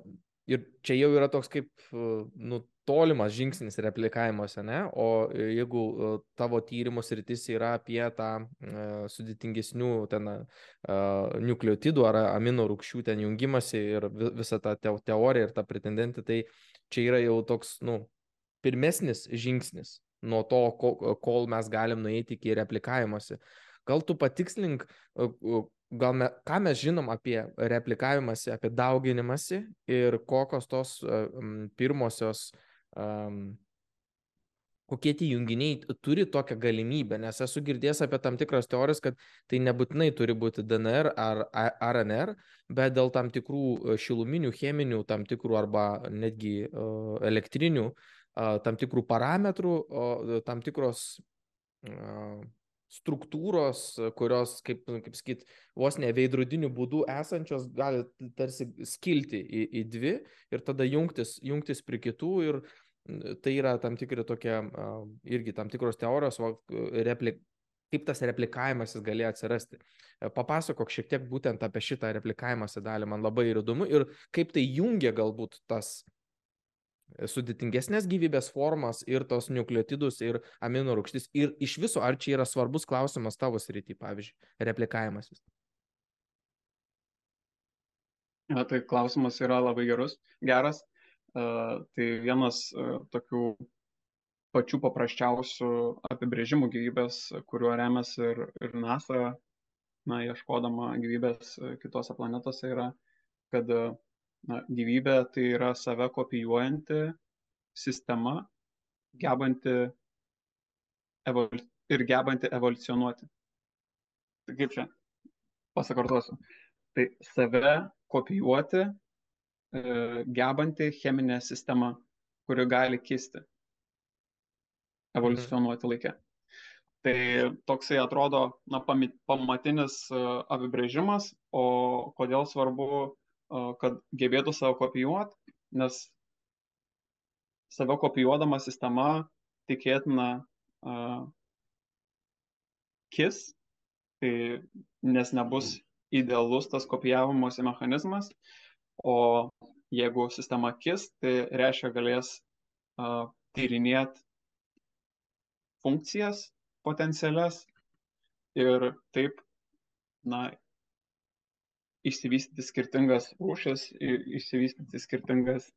ir čia jau yra toks kaip uh, nu, tolimas žingsnis replikavimuose, ne? O jeigu e, tavo tyrimų sritis yra apie tą uh, sudėtingesnių ten nukleotidų ar amino rūkščių ten jungimasi ir visą tą te teoriją ir tą pretendentį, tai čia yra jau toks, nu, pirmesnis žingsnis nuo to, ko, kol mes galim nueiti iki replikavimuose. Gal tu patikslink, gal me, ką mes žinom apie replikavimąsi, apie dauginimąsi ir kokios tos pirmosios uh, um, kokie tie junginiai turi tokią galimybę, nes esu girdėjęs apie tam tikras teorijas, kad tai nebūtinai turi būti DNR ar RNR, bet dėl tam tikrų e, šiluminių, cheminių, tam tikrų arba netgi uh, elektrinių, uh, tam tikrų parametrų, uh, tam tikros uh, struktūros, kurios, kaip, kaip sakyt, vos ne veidrodinių būdų esančios, gali tarsi skilti į, į dvi ir tada jungtis, jungtis prie kitų ir tai yra tam tikri tokie irgi tam tikros teorijos, replik, kaip tas replikavimasis galėjo atsirasti. Papasakok šiek tiek būtent apie šitą replikavimąsi dalį, man labai įdomu ir kaip tai jungia galbūt tas sudėtingesnės gyvybės formas ir tos nukleotidus ir amino rūgštis. Ir iš viso, ar čia yra svarbus klausimas tavo srity, pavyzdžiui, replikavimasis? Ja, tai klausimas yra labai gerus, geras. Uh, tai vienas uh, tokių pačių paprasčiausių apibrėžimų gyvybės, kuriuo remiasi ir, ir NASA, na, ieškodama gyvybės kitose planetose, yra, kad uh, na, gyvybė tai yra save kopijuojanti sistema, gebanti evol... ir gebanti evoliucionuoti. Tai kaip čia? Pasakartosiu. Tai save kopijuoti, e, gebanti cheminė sistema, kuri gali kisti, evoliucionuoti mhm. laikė. Tai toksai atrodo na, pamatinis e, apibrėžimas, o kodėl svarbu kad gebėtų savo kopijuoti, nes save kopijuodama sistema tikėtina uh, kis, tai nes nebus idealus tas kopijavimosi mechanizmas, o jeigu sistema kis, tai reiškia galės uh, tyrinėti funkcijas potencialias ir taip, na, išsivystyti skirtingas rūšis, išsivystyti skirtingas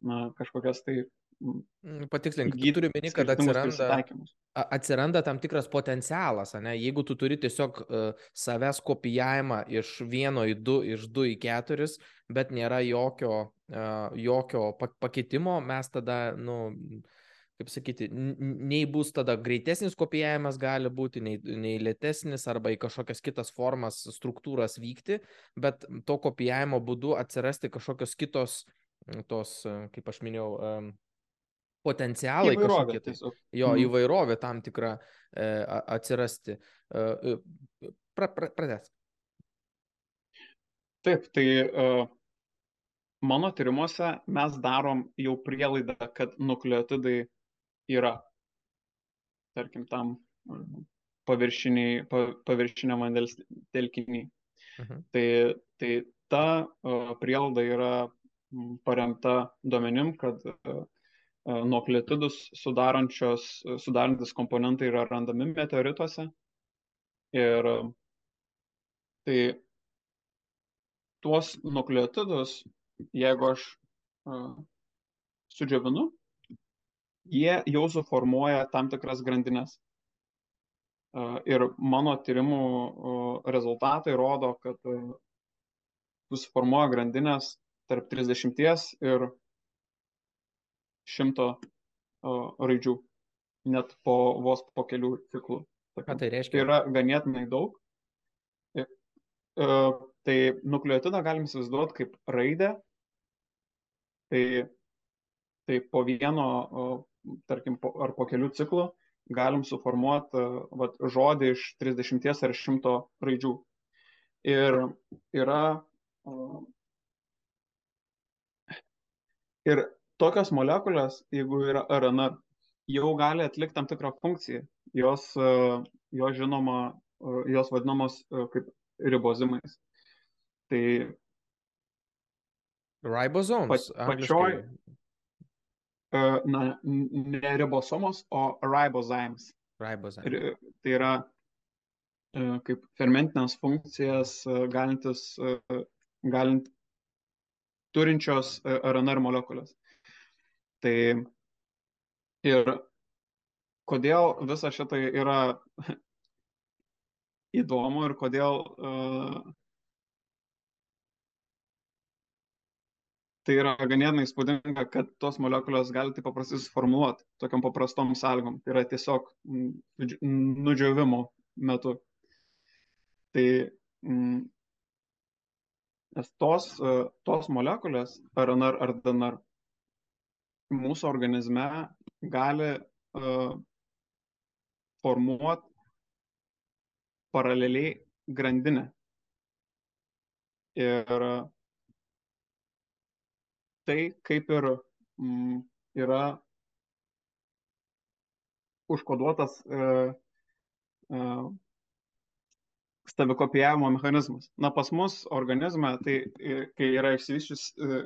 na, kažkokias tai mm, Patikslink, tu turi meni, kad atsiranda, atsiranda tam tikras potencialas, ne? jeigu tu turi tiesiog uh, savęs kopijavimą iš vieno į du, iš du į keturis, bet nėra jokio, uh, jokio pakitimo, mes tada, nu, kaip sakyti, nei bus tada greitesnis kopijavimas gali būti, nei, nei lėtesnis arba į kažkokias kitas formas, struktūras vykti, bet to kopijavimo būdu atsirasti kažkokios kitos, tos, kaip aš minėjau, potencialai Įvairovė, kažkokie. Tai, jo, Mhm. įvairovė tam tikra e, atsirasti. E, e, pra, pra, pradės. Taip, tai uh, mano tyrimuose mes darom jau prielaidą, kad nukleotidai yra, tarkim, tam pa, paviršiniam vandens telkiniai. Mhm. Tai, tai ta prielaida yra mm, paremta duomenim, kad uh, uh, nukleotidus sudarančios, sudarantis komponentai yra randami meteorituose. Ir tai tuos nukleotidus, jeigu aš sudžiovinu, jie jau suformuoja tam tikras grandinės. Uh, ir mano tyrimų rezultatai rodo, kad uh, susiformuoja grandinės tarp 30 ir 100 uh, raidžių, net po vos po kelių ciklų. Ką tai Tai reiškia? yra ganėtinai daug. Ir, uh, tai nukleotidą galim įsivaizduoti kaip raidę. Tai, tai po vieno, tarkim, po, ar po kelių ciklų galim suformuoti uh, vat, žodį iš 30 ar 100 raidžių. Ir yra. Uh, ir tokios molekulės, jeigu yra RNR, jau gali atlikti tam tikrą funkciją. Jos, uh, jos žinoma, jos vadinamos kaip ribozimais. Tai Ribosomes. Pa- pačioj- na, n- ne ribosomos, o ribozymes. Ribozyme. Ir, tai yra uh, kaip fermentinės funkcijas galintis, galint, turinčios RNR molekulės. Tai ir kodėl visa šitai yra įdomu ir kodėl uh, tai yra ganėtinai įspūdinga, kad tos molekulės gali taip paprastai suformuoluoti tokiam paprastom sąlygom. Tai yra tiesiog mm, nudži- nudžiovimo metu. Tai mm, nes tos, e, tos molekulės, RNR ar DNR, mūsų organizme gali uh, formuoti paraleliai grandinę. Ir tai kaip ir mm, yra užkoduotas uh, uh, savikopijavimo mechanizmas. Na, pas mus organizme, tai e, kai yra išsivyščius, e,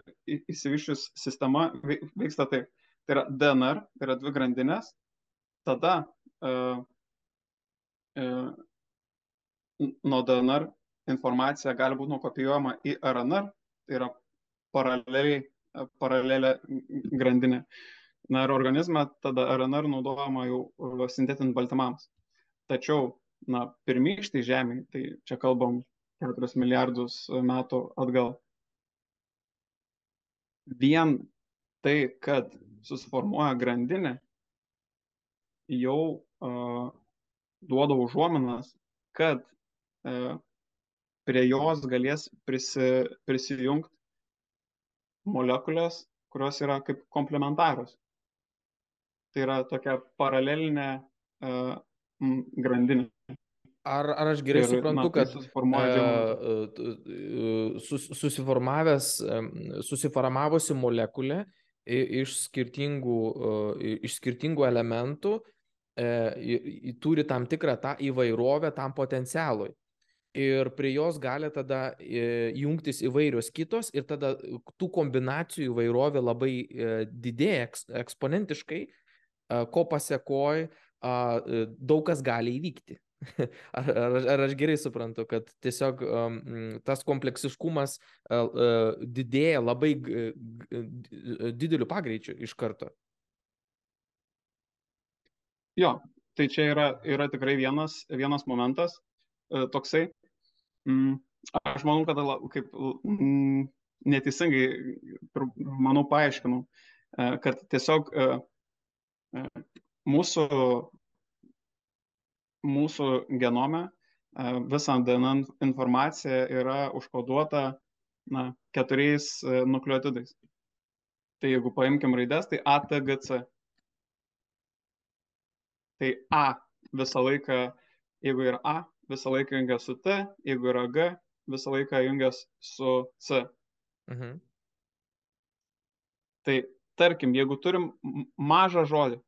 išsivyščius sistema, vyksta taip. Tai yra DNR, tai yra dvi grandinės, tada uh, uh, nuo DNR informacija gali būti nukopijuojama į RNR, tai yra paraleliai, e, paralelė grandinė. Na ir organizme tada RNR naudojama jau uh, sintetint baltymams. Tačiau, na, pirmykštai žemė, tai čia kalbam 4 milijardus metų atgal. Vien tai, kad susiformuoja grandinė, jau uh, duoda užuominas, kad uh, prie jos galės prisi, prisijungti molekulės, kurios yra kaip komplementarios. Tai yra tokia paralelinė uh, grandinė. Ar, ar aš gerai Ir, suprantu, na, tai kad e, sus, susiformavęs, susiformavusi molekulė iš skirtingų, e, iš skirtingų elementų i- turi tam tikrą tą įvairovę tam potencialui. Ir prie jos gali tada e, jungtis įvairios kitos ir tada tų kombinacijų įvairovė labai e, didėja eks, eksponentiškai, e, ko pasiekoj e, daug kas gali įvykti. Ar, ar, ar aš gerai suprantu, kad tiesiog um, tas kompleksiškumas uh, didėja labai dideliu pagreičiu iš karto? Jo, tai čia yra, yra tikrai vienas, vienas momentas e, toksai. Mm, aš manau, kad kaip mm, neteisingai, manau, paaiškinau, e, kad tiesiog e, mūsų, mūsų genome visa DNN informacija yra užkoduota na, keturiais nukleotidais. Tai jeigu paimkim raides, tai ATGC. Tai A visą laiką, jeigu yra A, visą laiką jungia su T, jeigu yra G, visą laiką jungia su C. Mhm. Tai tarkim, jeigu turim mažą žodį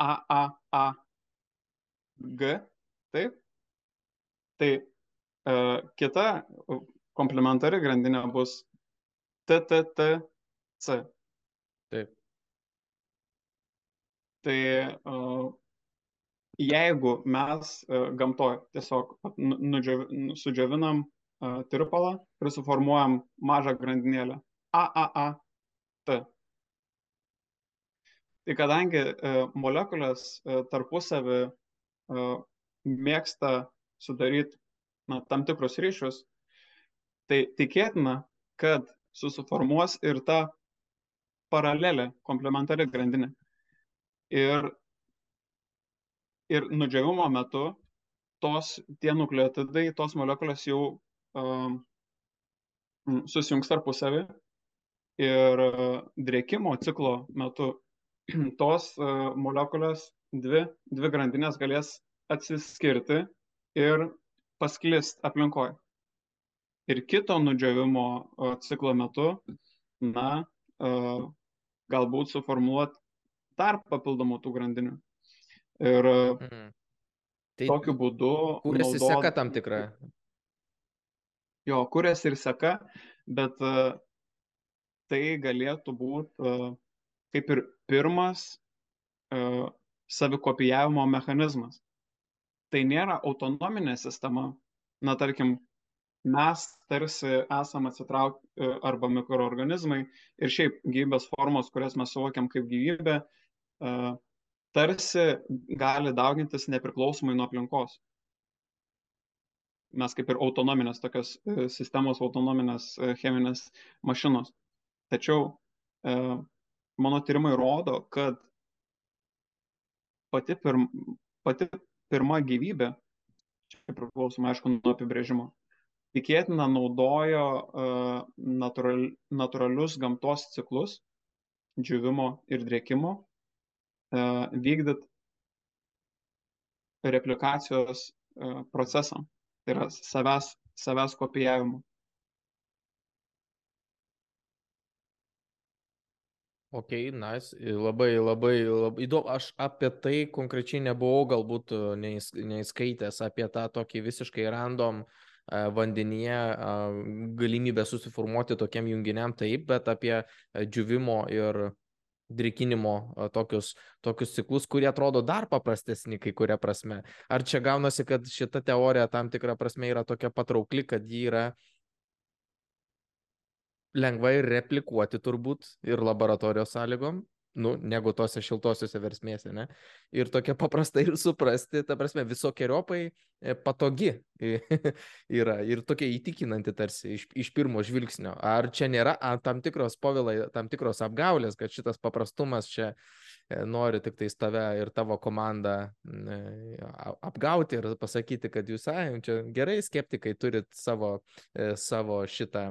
A, A, A, G, taip, tai uh, kita komplementari grandinė bus T, T, T, C. Taip. Tai uh, jeigu mes uh, gamtoje tiesiog nu, nudžiav, nu, sudžiovinam uh, tirpalą ir suformuojam mažą grandinėlę AAA T. Tai kadangi uh, molekulės tarpusavį mėgsta sudaryti na, tam tikrus ryšius, tai tikėtina, kad susiformuos ir ta paralelė, komplementari grandinė. Ir, ir nudžiavimo metu tos, tie nukleotidai, tos molekulės jau um, susijungs tarpusavį ir uh, drėkimo ciklo metu tos uh, molekulės, dvi, dvi grandinės galės atsiskirti ir pasklist aplinkoje. Ir kito nudžiavimo uh, ciklo metu, na, uh, galbūt suformuoluoti dar papildomų tų grandinių. Ir mm. tai tokiu būdu. Kūrėsi naudod... seka tam tikra. Jo, kūrėsi ir seka, bet uh, tai galėtų būti uh, kaip ir pirmas savikopijavimo mechanizmas. Tai nėra autonominė sistema. Na, tarkim, mes tarsi esam atsitraukę arba mikroorganizmai ir šiaip gyvybės formos, kurias mes suvokiam kaip gyvybė, e, tarsi gali daugintis nepriklausomai nuo aplinkos. Mes kaip ir autonominės tokios e, sistemos, autonominės e, cheminės mašinos. Tačiau mano tyrimai rodo, kad pati, pirm, pati pirma gyvybė, čia priklausomai aišku nuo apibrėžimo, tikėtina naudojo uh, natural, natūralius gamtos ciklus, džiūvimo ir drėkimo, vykdyt replikacijos uh, procesą, tai yra savęs, savęs kopijavimo. Ok, nice. Labai, labai, labai įdomu. Aš apie tai konkrečiai nebuvau galbūt neįs, neįskaitęs, apie tą tokį visiškai random uh, vandenyje galimybę susiformuoti tokiam junginiam taip, bet apie džiuvimo ir drikinimo tokius, tokius ciklus, kurie atrodo dar paprastesni kai kuria prasme. Ar čia gaunasi, kad šita teorija tam tikrą prasme yra tokia patraukli, kad ji yra lengvai replikuoti turbūt ir laboratorijos sąlygom, nu, negu tose šiltosiuose versmėse, ne? Ir tokia paprasta ir suprasti, ta prasme, visokiojopai e, patogi yra ir tokia įtikinanti tarsi iš, iš pirmo žvilgsnio. Ar čia nėra a, tam tikros povilai, tam tikros apgaulės, kad šitas paprastumas čia nori tik tais tave ir tavo komandą apgauti ir pasakyti, kad jūs, ai, čia gerai, skeptikai turit savo, e, savo šitą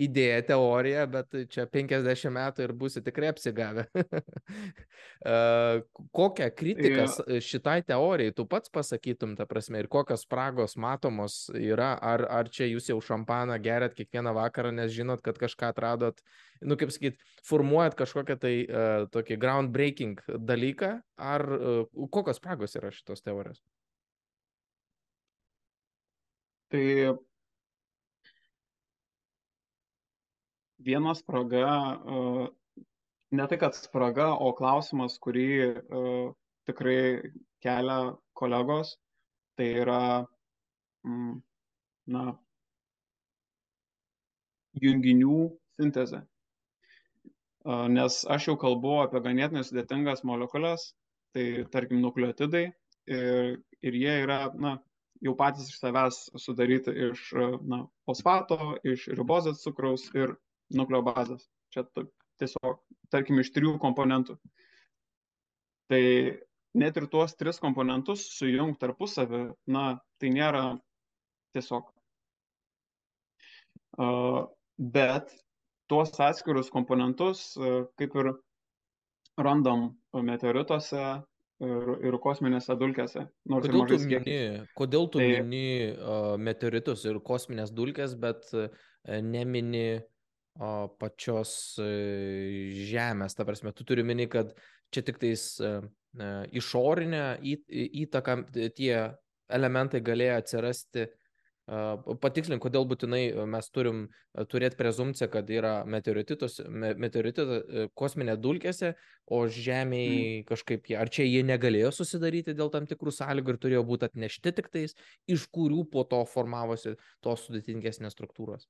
idėją, teoriją, bet čia 50 metų ir būsi tikrai apsigavę. Kokią kritiką šitai teorijai tu pats pasakytum, ta prasme, ir kokios spragos matomos yra, ar, ar čia jūs jau šampaną gerat kiekvieną vakarą, nes žinot, kad kažką atradot, nu kaip sakyt, formuojat kažkokią tai uh, tokį groundbreaking dalyką, ar uh, kokios spragos yra šitos teorijos? Tai viena spraga, uh, ne tai kad spraga, o klausimas, kurį uh, tikrai kelia kolegos, tai yra, mm, na, junginių sintezė nes aš jau kalbu apie ganėtinai sudėtingas molekulės, tai tarkim nukleotidai ir, ir jie yra, na, jau patys iš savęs sudaryti iš na, fosfato, iš ribozės cukraus ir nukleobazės. Čia tiesiog, tarkim, iš trijų komponentų. Tai net ir tuos tris komponentus sujungti tarpusavį, na, tai nėra tiesiog. Bet tuos atskirus komponentus, kaip ir randam meteorituose, ir, ir kosminėse dulkėse. Kodėl tu, mini, kodėl tu tai... mini uh, meteoritus ir kosminės dulkės, bet uh, nemini uh, pačios uh, Žemės? Ta prasme, tu turi mini, kad čia tik tais uh, išorinė įtaka tie elementai galėjo atsirasti uh, Patikslink, kodėl būtinai mes turim turėti prezumciją, kad yra meteorititos, meteoritas e, kosminė dulkėse, o Žemėje mm. kažkaip, ar čia jie negalėjo susidaryti dėl tam tikrų sąlygų ir turėjo būti atnešti tik tais, iš kurių po to formavosi tos sudėtingesnės struktūros.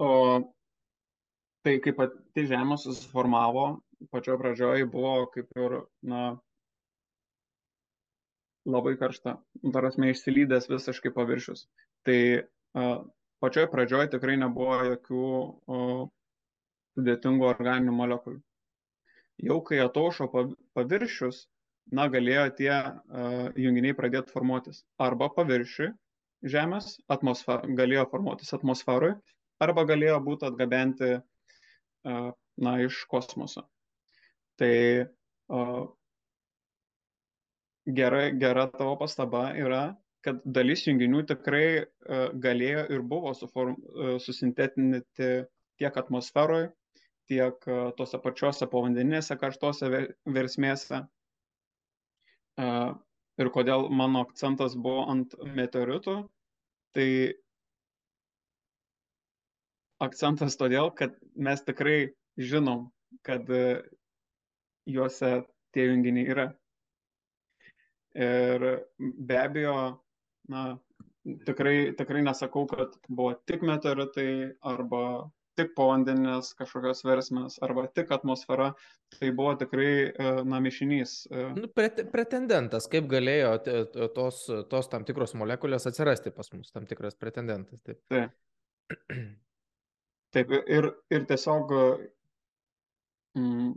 O tai kaip pati Žemė susiformavo, pačioje pradžioje buvo kaip ir, na, labai karšta, tarasme išsilydęs visiškai paviršius. Tai uh, pačioj pradžioj tikrai nebuvo jokių uh, sudėtingų organinių molekulių. Jau kai ataušo paviršius, na, galėjo tie uh, junginiai pradėti formuotis. Arba paviršiui Žemės atmosfer, galėjo formuotis atmosferui, arba galėjo būti atgabenti uh, na, iš kosmoso. Tai gera, gera tavo pastaba yra, kad dalis junginių tikrai uh, galėjo ir buvo suform, uh, susintetinti tiek atmosferoje, tiek uh, tose pačiose povandeninėse karštose versmėse. Ir kodėl mano akcentas buvo ant meteoritų, tai akcentas todėl, kad mes tikrai žinom, kad juose tie junginiai yra. Ir be abejo, na, tikrai, tikrai nesakau, kad buvo tik meteoritai arba tik povandeninės kažkokios versmės arba tik atmosfera, tai buvo tikrai, e, na, mišinys. E. Nu, pret, pretendentas, kaip galėjo tos, tos tam tikros molekulės atsirasti pas mus, tam tikras pretendentas. Taip. Taip. Taip, ir, ir tiesiog mm,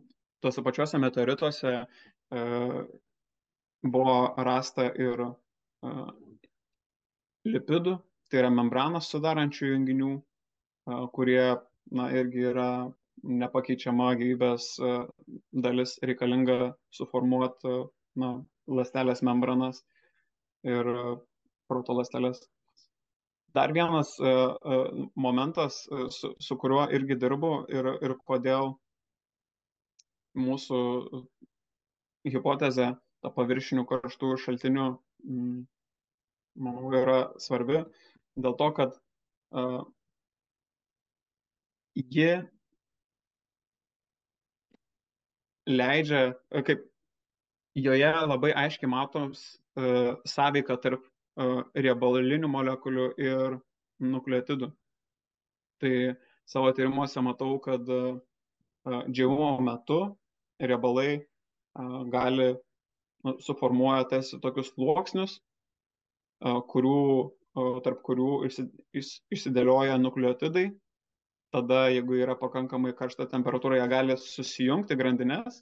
tuose pačiuose meteorituose e, buvo rasta ir lipidų, tai yra membranas sudarančių junginių, kurie na, irgi yra nepakeičiama gyvybės dalis reikalinga suformuoti na, lastelės membranas ir protolastelės. Dar vienas momentas, su, su kuriuo irgi dirbu ir, ir kodėl mūsų hipotezė ta paviršinių karštų šaltinių, mm, manau, yra svarbi dėl to, kad uh, ji leidžia, kaip joje labai aiškiai matos uh, sąveika tarp uh, riebalinių molekulių ir nukleotidų. Tai savo tyrimuose matau, kad uh, džiavimo metu riebalai uh, gali suformuoja tarsi tokius sluoksnius, kurių, tarp kurių išsidėlioja nukleotidai. Tada, jeigu yra pakankamai karšta temperatūra, jie gali susijungti grandinės,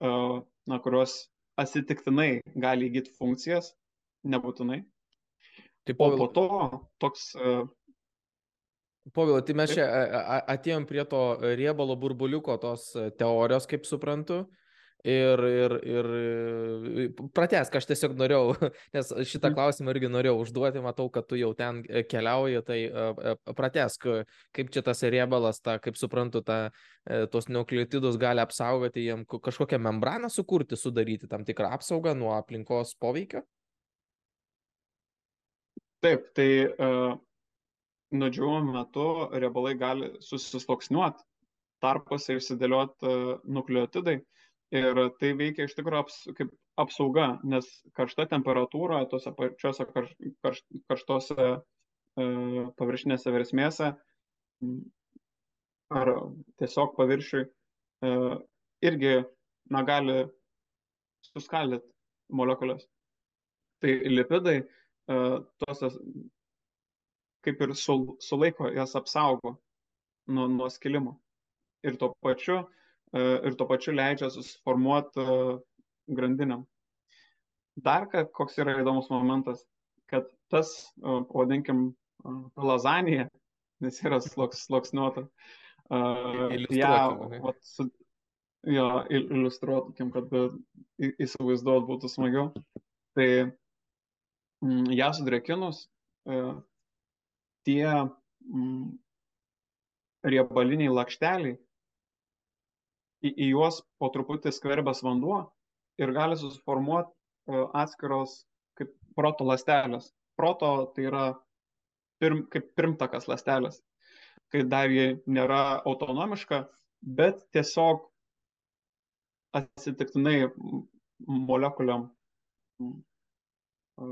na, kurios atsitiktinai gali įgyti funkcijas, nebūtinai. Taip, o po to toks Povilai, tai mes čia atėjom prie to riebalo burbuliuko tos teorijos, kaip suprantu. Ir, ir, ir pratesk, aš tiesiog norėjau, nes šitą mhm. klausimą irgi norėjau užduoti, matau, kad tu jau ten e, keliauji, tai e, e, pratesk, kaip čia tas riebalas, ta, kaip suprantu, ta, tos nukleotidus gali apsaugoti, jiem kažkokią membraną sukurti, sudaryti tam tikrą apsaugą nuo aplinkos poveikio? Taip, tai uh, nudžiūvimo metu riebalai gali susisloksniuoti, tarpuose išsidėlioti nukleotidai. Uh, Ir tai veikia iš tikrųjų aps, kaip apsauga, nes karšta temperatūra tose pačiose karš, karš, karštose e, paviršinėse versmėse ar tiesiog paviršiui e, irgi na, gali suskaldyti molekulės. Tai lipidai e, tose kaip ir sul, sulaiko, jas apsaugo nuo, nuo skilimo. Ir tuo pačiu ir tuo pačiu leidžia susiformuoti grandinėm. Dar koks yra įdomus momentas, kad tas, pavadinkim, lazanija, nes yra sloks, sloksniuota, ją, vat, su, jo, iliustruotukim, kad įsivaizduot būtų smagiau. Tai mm, ją sudrėkinus, tie mm, riebaliniai lakšteliai, į, į juos po truputį skverbęs vanduo ir gali susiformuoti e, atskiros kaip proto lastelės. Proto tai yra pirm, kaip pirmtakas lastelės, kai dar ji nėra autonomiška, bet tiesiog atsitiktinai molekuliam e,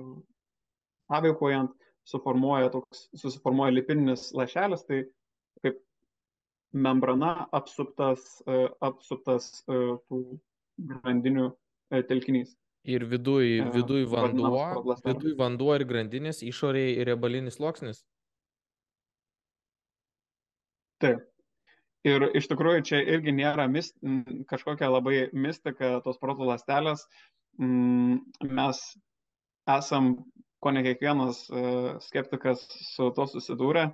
sąveikojant suformuoja toks, susiformuoja lipininis lašelis, tai membrana apsuptas, e, apsuptas tų grandinių E, telkinys. Ir viduj, e, viduj vanduo, viduj vanduo ir grandinės, išorėje ir riebalinis sluoksnis. Taip. Ir iš tikrųjų čia irgi nėra mist, kažkokia labai mistika tos proto lastelės. Mes esam, ko ne kiekvienas e, skeptikas su to susidūrė,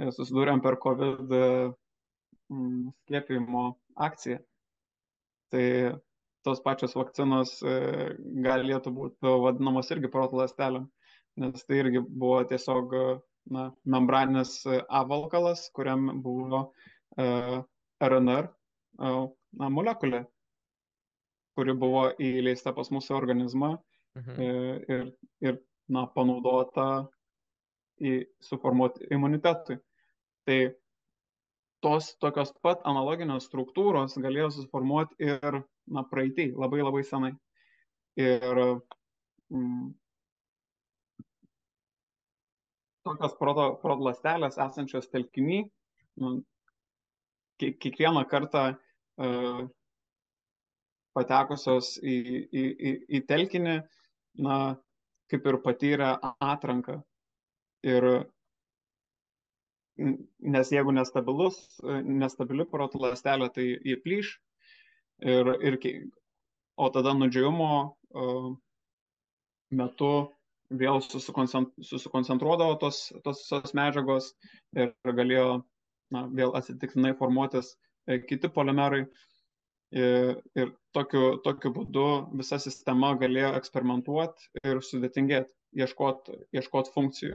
susidūrėm per COVID skiepimo akciją. Tai tos pačios vakcinos e, galėtų būti vadinamos irgi proto lastelėm, nes tai irgi buvo tiesiog na, membraninis avalkalas, kuriam buvo uh, e, RNR uh, na, molekulė, kuri buvo įleista pas mūsų organizmą mhm. ir, ir na, panaudota į suformuoti imunitetui. Tai tos tokios pat analoginės struktūros galėjo susiformuoti ir na, praeitį, labai labai senai. Ir mm, tokios proto, proto esančios telkiny, nu, kiekvieną kartą uh, patekusios į, į, į, į telkinį, na, kaip ir patyrė atranką. Ir nes jeigu nestabilus, nestabili proto lastelė, tai jie plyš ir, ir, o tada nudžiūvimo metu vėl susikoncentruodavo tos, tos, tos medžiagos ir galėjo na, vėl atsitiktinai formuotis e, kiti polimerai. Ir, ir tokiu, tokiu būdu visa sistema galėjo eksperimentuoti ir sudėtingėti, ieškoti ieškot funkcijų.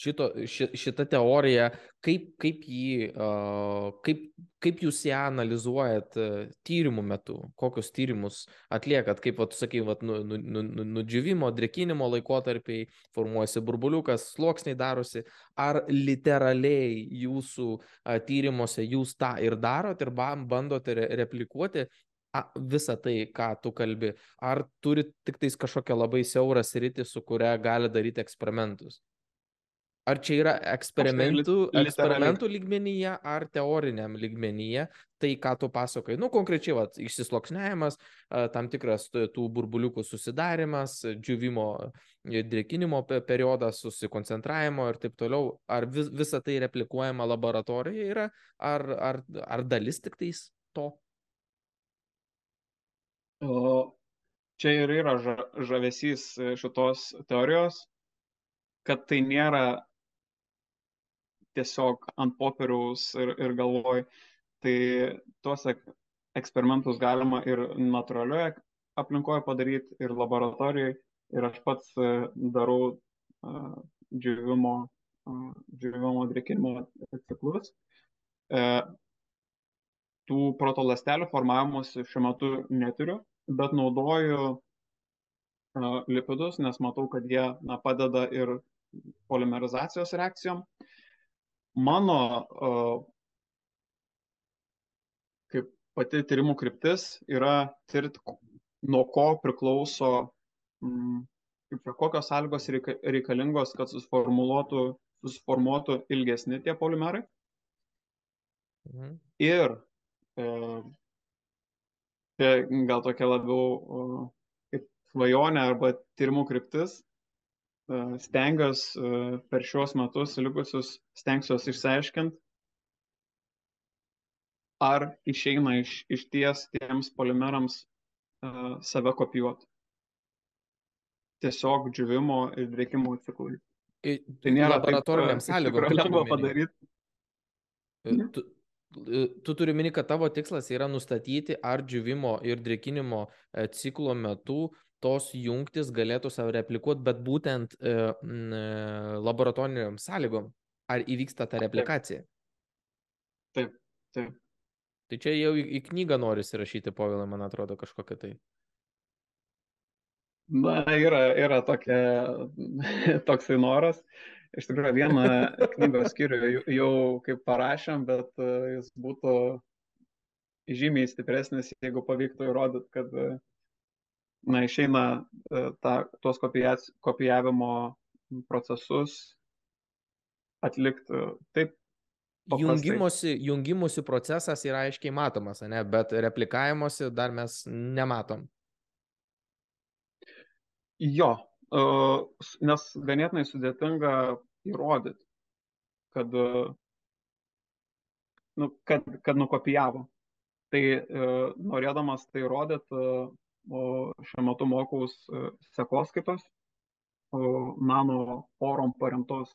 Šito, ši, šita teorija, kaip, kaip, jį, kaip, kaip jūs ją analizuojat tyrimų metu, kokius tyrimus atliekat, kaip, vat, sakai, vat, nu, nu, nu, nu, nudžiūvimo, drekinimo laikotarpiai, formuojasi burbuliukas, sluoksniai darosi, ar literaliai jūsų tyrimuose jūs tą ir darot ir bandote replikuoti visą tai, ką tu kalbi, ar turi tik tais kažkokią labai siaurą sritį, su kuria gali daryti eksperimentus? Ar čia yra eksperimentų, eksperimentų lygmenyje ar teoriniam lygmenyje, tai ką tu pasakai, nu konkrečiai, vat, išsisloksniavimas, tam tikras tų burbuliukų susidarimas, džiuvimo, e, drėkinimo periodas, susikoncentravimo ir taip toliau, ar vis, visa tai replikuojama laboratorijoje yra, ar, ar, ar dalis tik tais to? O čia ir yra žavesys šitos teorijos, kad tai nėra tiesiog ant popieriaus ir, ir galvoj. Tai tuos eksperimentus galima ir natūralioje aplinkoje padaryti, ir laboratorijoje. Ir aš pats e, darau uh, džiūvimo, uh, džiūvimo drėkinimo ciklus. Uh, tų protolastelių formavimus šiuo metu neturiu, bet naudoju uh, lipidus, nes matau, kad jie na, padeda ir polimerizacijos reakcijom. Uh, Mano kaip pati tyrimų kryptis yra tirti, nuo ko priklauso, čia, kokios sąlygos reikalingos, kad susiformuluotų susiformuotų ilgesni tie polimerai. Mhm. Ir e, gal tokia labiau e, kaip svajonė arba tyrimų kryptis. E, stengiuosi e, per šiuos metus likusius, stengsiuosi išsiaiškinti, ar išeina iš, iš ties tiems polimerams uh, save kopijuoti. Tiesiog džiūvimo ir drėkimo ciklai. Tai nėra laboratoriniam sąlygom. Lengva padaryti. Tu, tu turi mini, kad tavo tikslas yra nustatyti, ar džiūvimo ir drėkinimo ciklo metu tos jungtis galėtų save replikuoti, bet būtent e, laboratoriniam sąlygom. Ar įvyksta ta replikacija? Taip, taip. Tai čia jau į, į knygą norisi rašyti, povilą, man atrodo, kažkokia tai. Na, yra, yra tokia, toksai noras. Iš tikrųjų, vieną knygos skyrių jau kaip parašėm, bet e, jis būtų žymiai stipresnis, jeigu pavyktų įrodyti, kad na, išeina e, ta, tuos kopijavimo procesus atlikti taip Jungimosi, jungimosi procesas yra aiškiai matomas, ne? bet replikavimosi dar mes nematom. Jo, e, nes ganėtinai sudėtinga įrodyti, kad, nu, kad, kad nukopijavo. Tai norėdamas tai įrodyti, šiuo metu mokaus sekoskaitos, nano forum paremtos,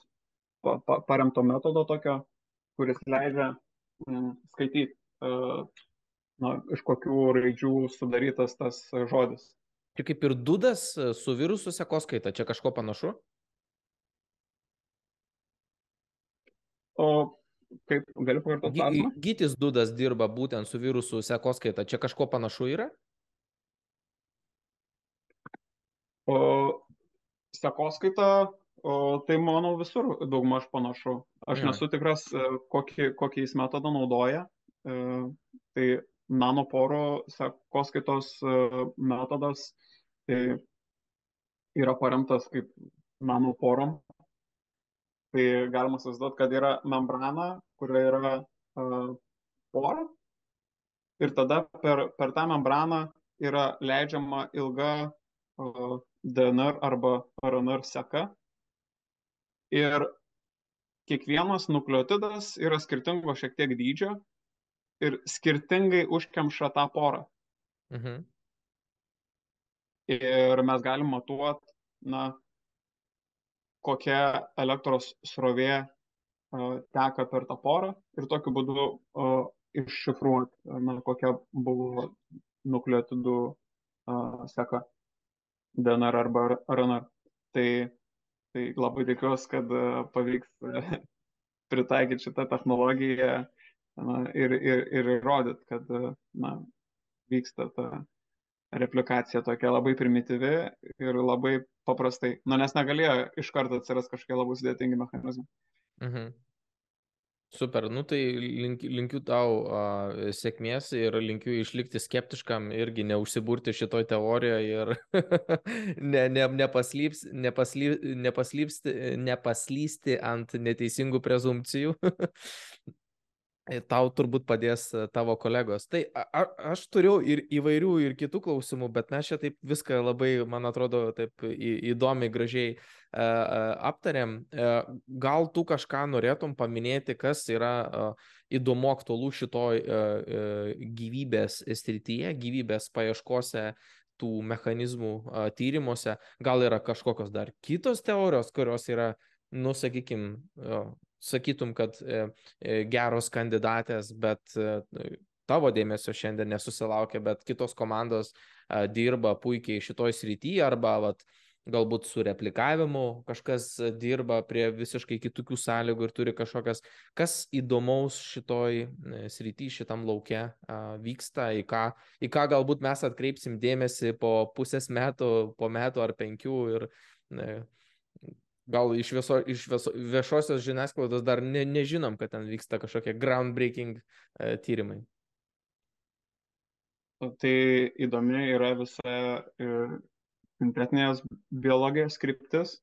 paremto metodo tokio kuris leidžia skaityti, na, iš kokių raidžių sudarytas tas žodis. Čia kaip ir dudas su virusų sekoskaita, čia kažko panašu? O kaip galiu pakartoti? Gytis dudas dirba būtent su virusų sekoskaita, čia kažko panašu yra? O sekoskaita O, tai manau visur daugmaž panašu. Aš ja. nesu tikras, e, kokį, jis metodą naudoja. E, tai nanoporo sekoskaitos e, metodas tai yra paremtas kaip nanoporom. Tai galima įsivaizduoti, kad yra membrana, kurioje yra uh, pora. Ir tada per, per tą membraną yra leidžiama ilga uh, DNR arba RNR seka Ir kiekvienas nukleotidas yra skirtingo šiek tiek dydžio ir skirtingai užkemša tą porą. Mhm. Ir mes galim matuoti, na, kokia elektros srovė uh, teka per tą porą ir tokiu būdu uh, iššifruoti, na, kokia buvo nukleotidų uh, seka DNR arba RNR. Tai Tai labai tikiuosi, kad pavyks pritaikyti šitą technologiją na, ir, ir, ir įrodyti, kad na, vyksta ta replikacija tokia labai primityvi ir labai paprastai. Na, nes negalėjo iš karto atsirasti kažkokie labai sudėtingi mechanizmai. Mhm. Super, nu tai link, linkiu tau uh, sėkmės ir linkiu išlikti skeptiškam irgi neužsiburti šitoj teorijoje ir ne, ne, nepaslyps, nepaslyp, nepaslypsti, nepaslysti ant neteisingų prezumcijų. Tau turbūt padės e, tavo kolegos. Tai a, aš turiu ir įvairių ir kitų klausimų, bet mes čia taip viską labai, man atrodo, taip įdomiai, gražiai uh, aptarėm. Uh, gal tu kažką norėtum paminėti, kas yra įdomu aktualu šitoj gyvybės srityje, gyvybės paieškose, tų mechanizmų tyrimuose. Gal yra kažkokios dar kitos teorijos, kurios yra, nu, sakykime, sakytum, kad e, e, geros kandidatės, bet e, tavo dėmesio šiandien nesusilaukia, bet kitos komandos dirba puikiai šitoj srityje arba vat, galbūt su replikavimu kažkas dirba prie visiškai kitokių sąlygų ir turi kažkokias, kas įdomaus šitoj srity, šitam laukia vyksta, į ką, į ką galbūt mes atkreipsim dėmesį po pusės metų, po metų ar penkių ir gal iš, viso, iš viso, viešosios žiniasklaidos dar ne, nežinom, kad ten vyksta kažkokie groundbreaking e, tyrimai. Tai įdomi yra visa e, sintetinės biologijos skriptis,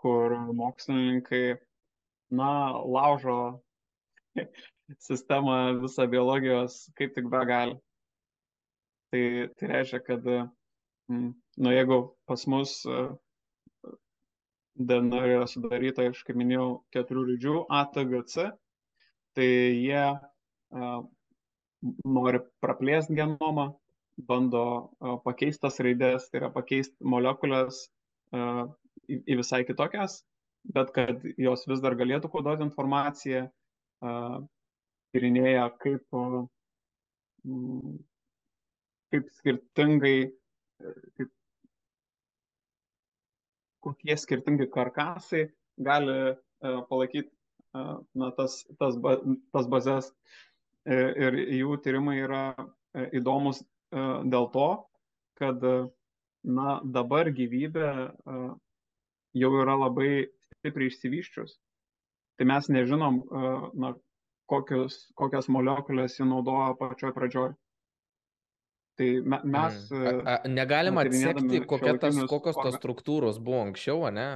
kur mokslininkai na, laužo sistemą visą biologijos kaip tik be gali. Tai, tai reiškia, kad, mm, nu, jeigu pas mus DNR yra sudaryta iš, kaip minėjau, keturių raidžių A, T, G, C, tai jie uh, nori praplėsti genomą, bando uh, pakeisti tas raidės, tai yra pakeisti molekulės uh, į, į visai kitokias, bet kad jos vis dar galėtų koduoti informaciją, tyrinėja, kaip, kaip skirtingai, kaip kokie skirtingi karkasai gali uh, palaikyti uh, na, tas, tas, tas bazės e, ir jų tyrimai yra įdomus dėl to, kad na, dabar gyvybė jau yra labai stipriai išsivyščius. Tai mes nežinom, na, kokius, kokias molekulės jį naudoja pačioj pradžioj. Tai me, mes. Mm. A, a, negalima atsekti, kokia tas, kokios tos struktūros buvo anksčiau, ne?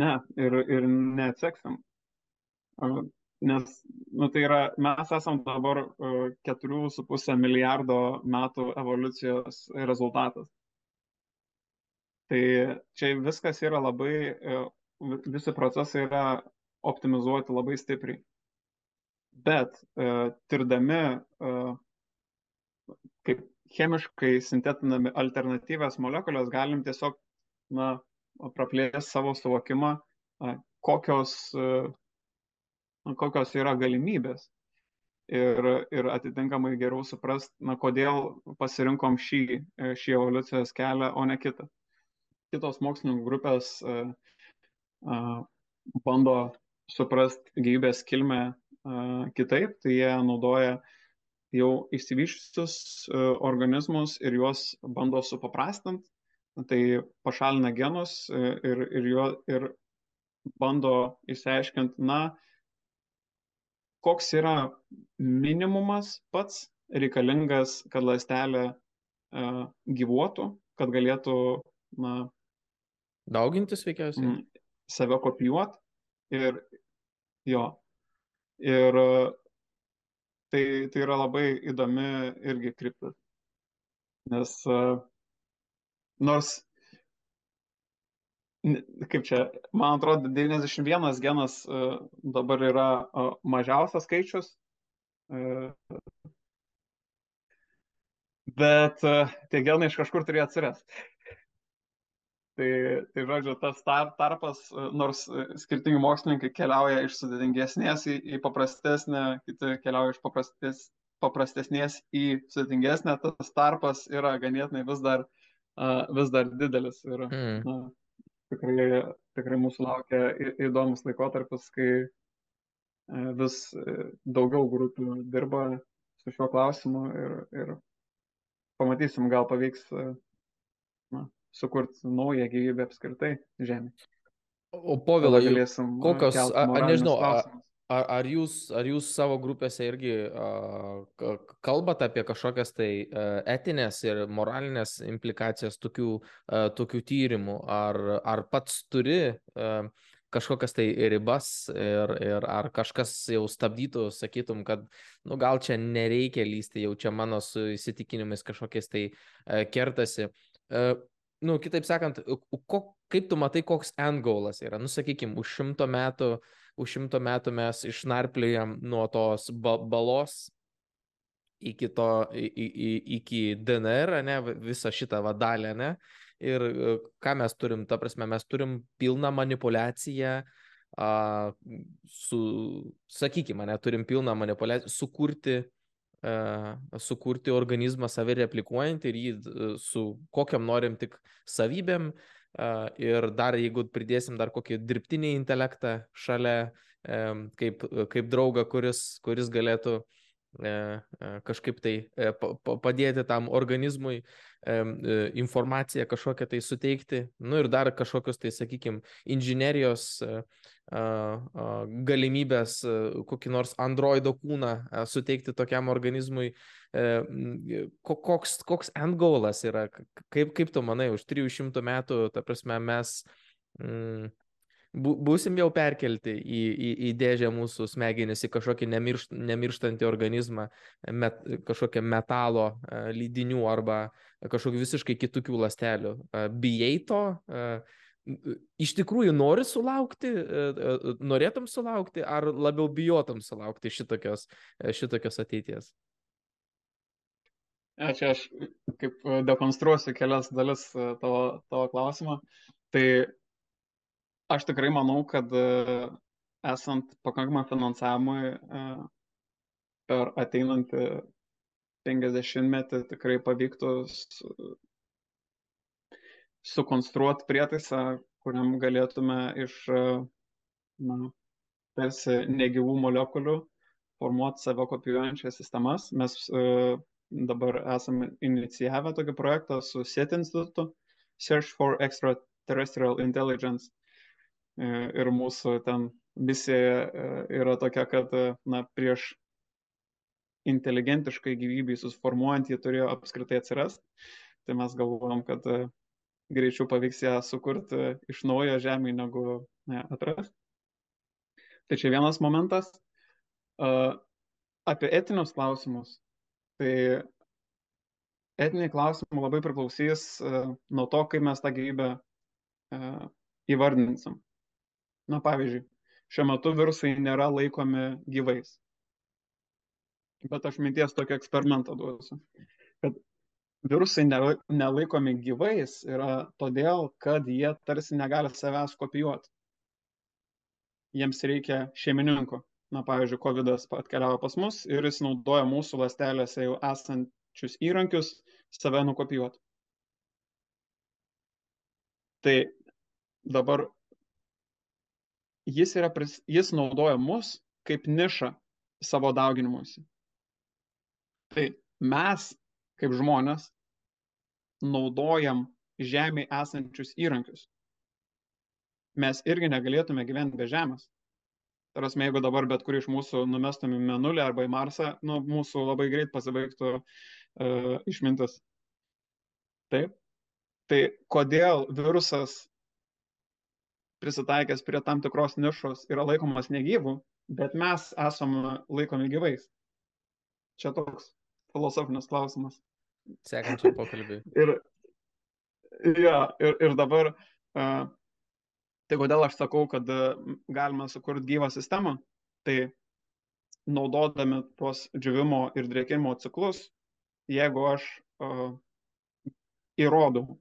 Ne, ir, ir neatseksim. Nes, nu, tai yra, mes esam dabar 4,5 milijardo metų evoliucijos rezultatas. Tai čia viskas yra labai, visi procesai yra optimizuoti labai stipriai. Bet uh, tirdami, uh, kaip chemiškai sintetinami alternatyvės molekulės, galim tiesiog na, praplėsti savo suvokimą, kokios, uh, kokios yra galimybės. Ir, ir atitinkamai geriau suprast, na, kodėl pasirinkom šį, šį evoliucijos kelią, o ne kitą. Kitos mokslininkų grupės uh, uh, bando suprast gyvybės kilmę kitaip, tai jie naudoja jau išsivyščiusius organizmus ir juos bando supaprastinti, tai pašalina genus ir, ir, juo, ir bando išsiaiškinti, na, koks yra minimumas pats reikalingas, kad lastelė uh, gyvuotų, kad galėtų, na, daugintis veikiausiai. Save kopijuoti ir jo, Ir tai, tai yra labai įdomi irgi kryptis. Nes nors, kaip čia, man atrodo, 91 genas dabar yra mažiausias skaičius, bet tie genai iš kažkur turėjo atsirasti. Tai, tai žodžiu, tas tar, tarpas, nors skirtingi mokslininkai keliauja iš sudėtingesnės į, į paprastesnę, kiti keliauja iš paprastes, paprastesnės į sudėtingesnę, tas tarpas yra ganėtinai vis dar, vis dar didelis. Ir mm. na, tikrai, tikrai mūsų laukia įdomus laikotarpis, kai uh, vis daugiau grupių dirba su šiuo klausimu ir, ir pamatysim, gal pavyks na, sukurti naują gyvybę apskritai Žemė. O povėlai, kokios, a, a, nežinau, a, ar, ar, jūs, ar jūs savo grupėse irgi a, kalbate apie kažkokias tai a, etinės ir moralinės implikacijas tokių, a, tokių tyrimų, ar, ar pats turi a, kažkokias tai ribas ir, ir ar kažkas jau stabdytų, sakytum, kad, nu, gal čia nereikia lysti, jau čia mano su įsitikinimais kažkokiais tai kertasi. Nu, kitaip sakant, ko, kaip tu matai, koks end goalas yra? Nu, sakykime, už šimto metų, už šimto metų mes išnarplėjom nuo tos ba balos iki, to, į, į, iki DNR, ne, visą šitą vadalę, ne? Ir e, ką mes turim, ta prasme, mes turim pilną manipulaciją, a, su, sakykime, ne, turim pilną manipulaciją, sukurti sukurti organizmą save replikuojantį ir jį su kokiam norim tik savybėm. Ir dar jeigu pridėsim dar kokį dirbtinį intelektą šalia, kaip, kaip draugą, kuris, kuris galėtų uh, kažkaip tai e, padėti tam organizmui informaciją kažkokią tai suteikti, nu ir dar kažkokius tai, sakykime, inžinerijos galimybės, kokį nors androido kūną suteikti tokiam organizmui. Koks, koks end goalas yra, kaip, kaip tu manai, už 300 metų, ta prasme, mes mm, būsim jau perkelti į, į, į dėžę mūsų smegenis, į kažkokį nemiršt, nemirštantį organizmą, met, kažkokią metalo e, lydinių arba kažkokių visiškai kitokių lastelių. E, bijai to? E, iš tikrųjų nori sulaukti, norėtum sulaukti, ar labiau bijotum sulaukti šitokios, šitokios ateities? Čia aš kaip dekonstruosiu kelias dalis tavo, tavo klausimą. Tai Aš tikrai manau, kad e, esant pakankamam finansavimui e, per ateinantį 50 metį tikrai pavyktų sukonstruoti prietaisą, kuriam galėtume iš e, na, tarsi negyvų molekulių formuoti save kopijuojančias sistemas. Mes dabar esame inicijavę tokį projektą su SET institutu, Search for Extraterrestrial Intelligence ir mūsų ten misija e, yra tokia, kad e, na, prieš inteligentiškai gyvybei susformuojant jį turėjo apskritai atsirasti. Tai mes galvojam, kad greičiau pavyks ją sukurti iš naujo žemėje negu ne, atrasti. Tai čia vienas momentas. Apie etinius klausimus. Tai etiniai klausimai labai priklausys nuo to, kaip mes tą gyvybę įvardinsim. Na pavyzdžiui, šiuo metu virusai nėra laikomi gyvais. Bet aš minties tokį eksperimentą duosiu. Kad virusai nelaikomi gyvais yra todėl, kad jie tarsi negali savęs kopijuoti. Jiems reikia šeimininko. Na, pavyzdžiui, COVID atkeliavo pas mus ir jis naudoja mūsų lastelėse jau esančius įrankius save nukopijuoti. Tai dabar jis, yra, jis naudoja mus kaip nišą savo dauginimuisi. Tai mes, kaip žmonės, naudojam Žemėje esančius įrankius. Mes irgi negalėtume gyventi be Žemės. Tarasme, jeigu dabar bet kur iš mūsų numestum į Menulį arba į Marsą, nu, mūsų labai greit pasibaigtų uh, išmintis. Taip. Tai kodėl virusas prisitaikęs prie tam tikros nišos yra laikomas negyvų, bet mes esame laikomi gyvais. Čia toks filosofinis klausimas. Sekančiam pokalbiui. ir, ja, ir, ir dabar, uh, tai kodėl aš sakau, kad galima sukurti gyvą sistemą, tai naudodami tuos džiūvimo ir drėkinimo ciklus, jeigu aš uh, įrodau,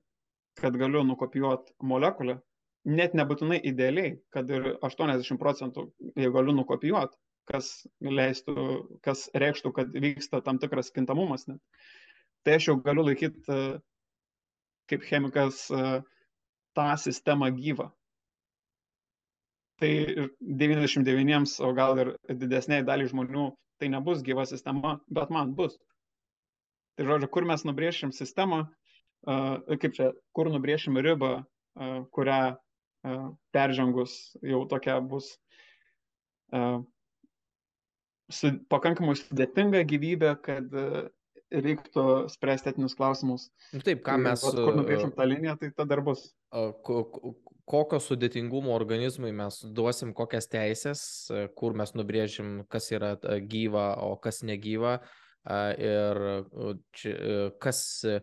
kad galiu nukopijuoti molekulę, net nebūtinai idealiai, kad ir 80 procentų, jeigu galiu nukopijuoti, kas leistų, kas reikštų, kad vyksta tam tikras kintamumas net. Tai aš jau galiu laikyti kaip chemikas tą sistemą gyvą. Tai 99, o gal ir didesniai daliai žmonių tai nebus gyva sistema, bet man bus. Tai žodžiu, kur mes nubrėšim sistemą, kaip čia, kur nubrėšim ribą, kurią peržengus jau tokia bus su, pakankamai sudėtinga gyvybė, kad reiktų spręsti etinius klausimus. Nu taip, ką mes. Vat, kur nubrėžim tą liniją, tai tada dar bus. Kokio sudėtingumo organizmui mes duosim kokias teisės, kur mes nubrėžim, kas yra gyva, o kas negyva. Ir e, kas e,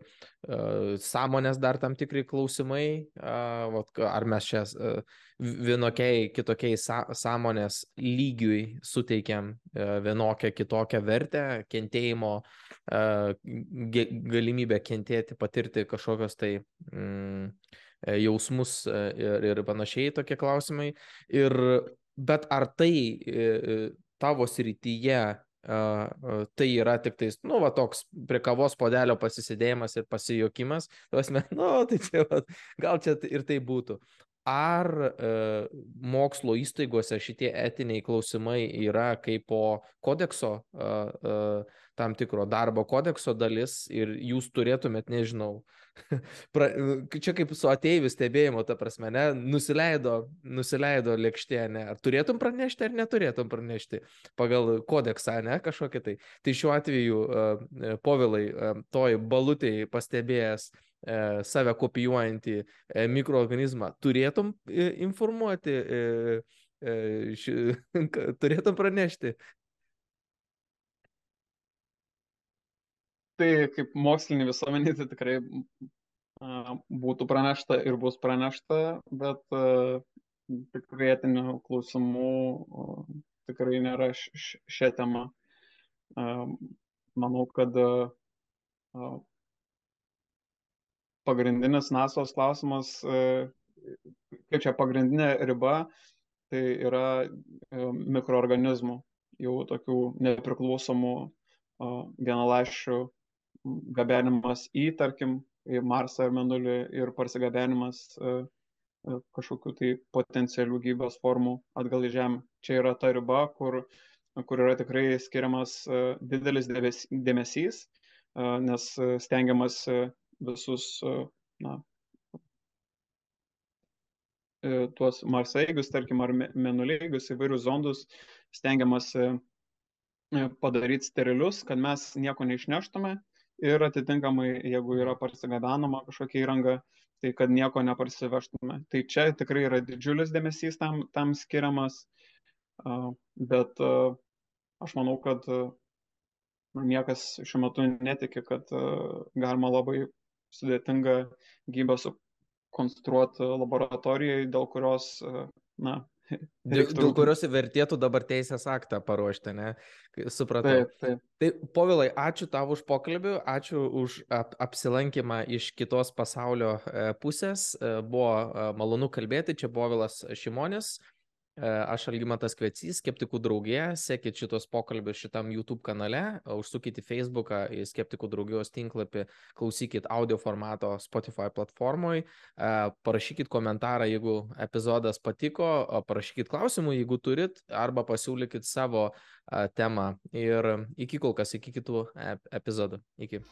sąmonės dar tam tikrai klausimai, ar mes čia e, vienokiai, kitokiai sąmonės lygiui suteikiam vienokią kitokią vertę, kentėjimo galimybę kentėti, patirti kažkokios tai mm, jausmus ir, ir panašiai tokie klausimai. Ir, bet ar tai tavo srityje tai yra tik tais, nu, va, toks prie kavos podelio pasisėdėjimas ir pasijokimas, tuos mes, nu, tai čia, va, gal čia ir tai būtų. Ar e, mokslo įstaigose šitie etiniai klausimai yra kaip po kodekso e, e, tam tikro darbo kodekso dalis ir jūs turėtumėt, nežinau, pra, čia kaip su ateivių stebėjimu, ta prasme, ne, nusileido, nusileido lėkštė, ne, ar turėtum pranešti, ar neturėtum pranešti pagal kodeksą, ne, kažkokį tai. Tai šiuo atveju, uh, povilai, toj balutėje pastebėjęs uh, save kopijuojantį uh, mikroorganizmą, turėtum informuoti, ši, turėtum pranešti. Tai kaip mokslinį visuomenį tai tikrai būtų pranešta ir bus pranešta, bet tikrai etinių klausimų tikrai nėra šią temą. Manau, kad pagrindinis NASOS klausimas, kaip čia pagrindinė riba, tai yra mikroorganizmų, jau tokių nepriklausomų vienalaiščių gabenimas į, tarkim, į Marsą ar Menulį ir parsigabenimas e, e, kažkokių tai potencialių gyvybės formų atgal į Žemę. Čia yra ta riba, kur, kur yra tikrai skiriamas e, didelis dėmesys, nes stengiamas visus na, tuos marsaigius, tarkim, ar menulėgius, įvairius zondus, stengiamas padaryti sterilius, kad mes nieko neišneštume ir atitinkamai, jeigu yra parsigabenama kažkokia įranga, tai kad nieko neparsivežtume. Tai čia tikrai yra didžiulis dėmesys tam, tam skiriamas, bet aš manau, kad niekas šiuo metu netiki, kad galima labai sudėtingą gybę sukonstruoti laboratorijoje, dėl kurios, na, Dėl, dėl kurios vertėtų dabar teisės aktą paruošti, ne? Supratau. Taip, taip. Tai, povilai, ačiū tau už pokalbį, ačiū už ap apsilankymą iš kitos pasaulio e, pusės. E, buvo e, malonu kalbėti, čia buvo Vilas Šimonis. Aš Algymantas Kvecys, Skeptikų draugė, sekit šitos pokalbius šitam YouTube kanale, užsukit į Facebooką, į Skeptikų draugijos tinklapį, klausykit audio formato Spotify platformoje, parašykit komentarą, jeigu epizodas patiko, parašykit klausimų, jeigu turit, arba pasiūlykit savo temą. Ir iki kol kas, iki kitų epizodų. Iki.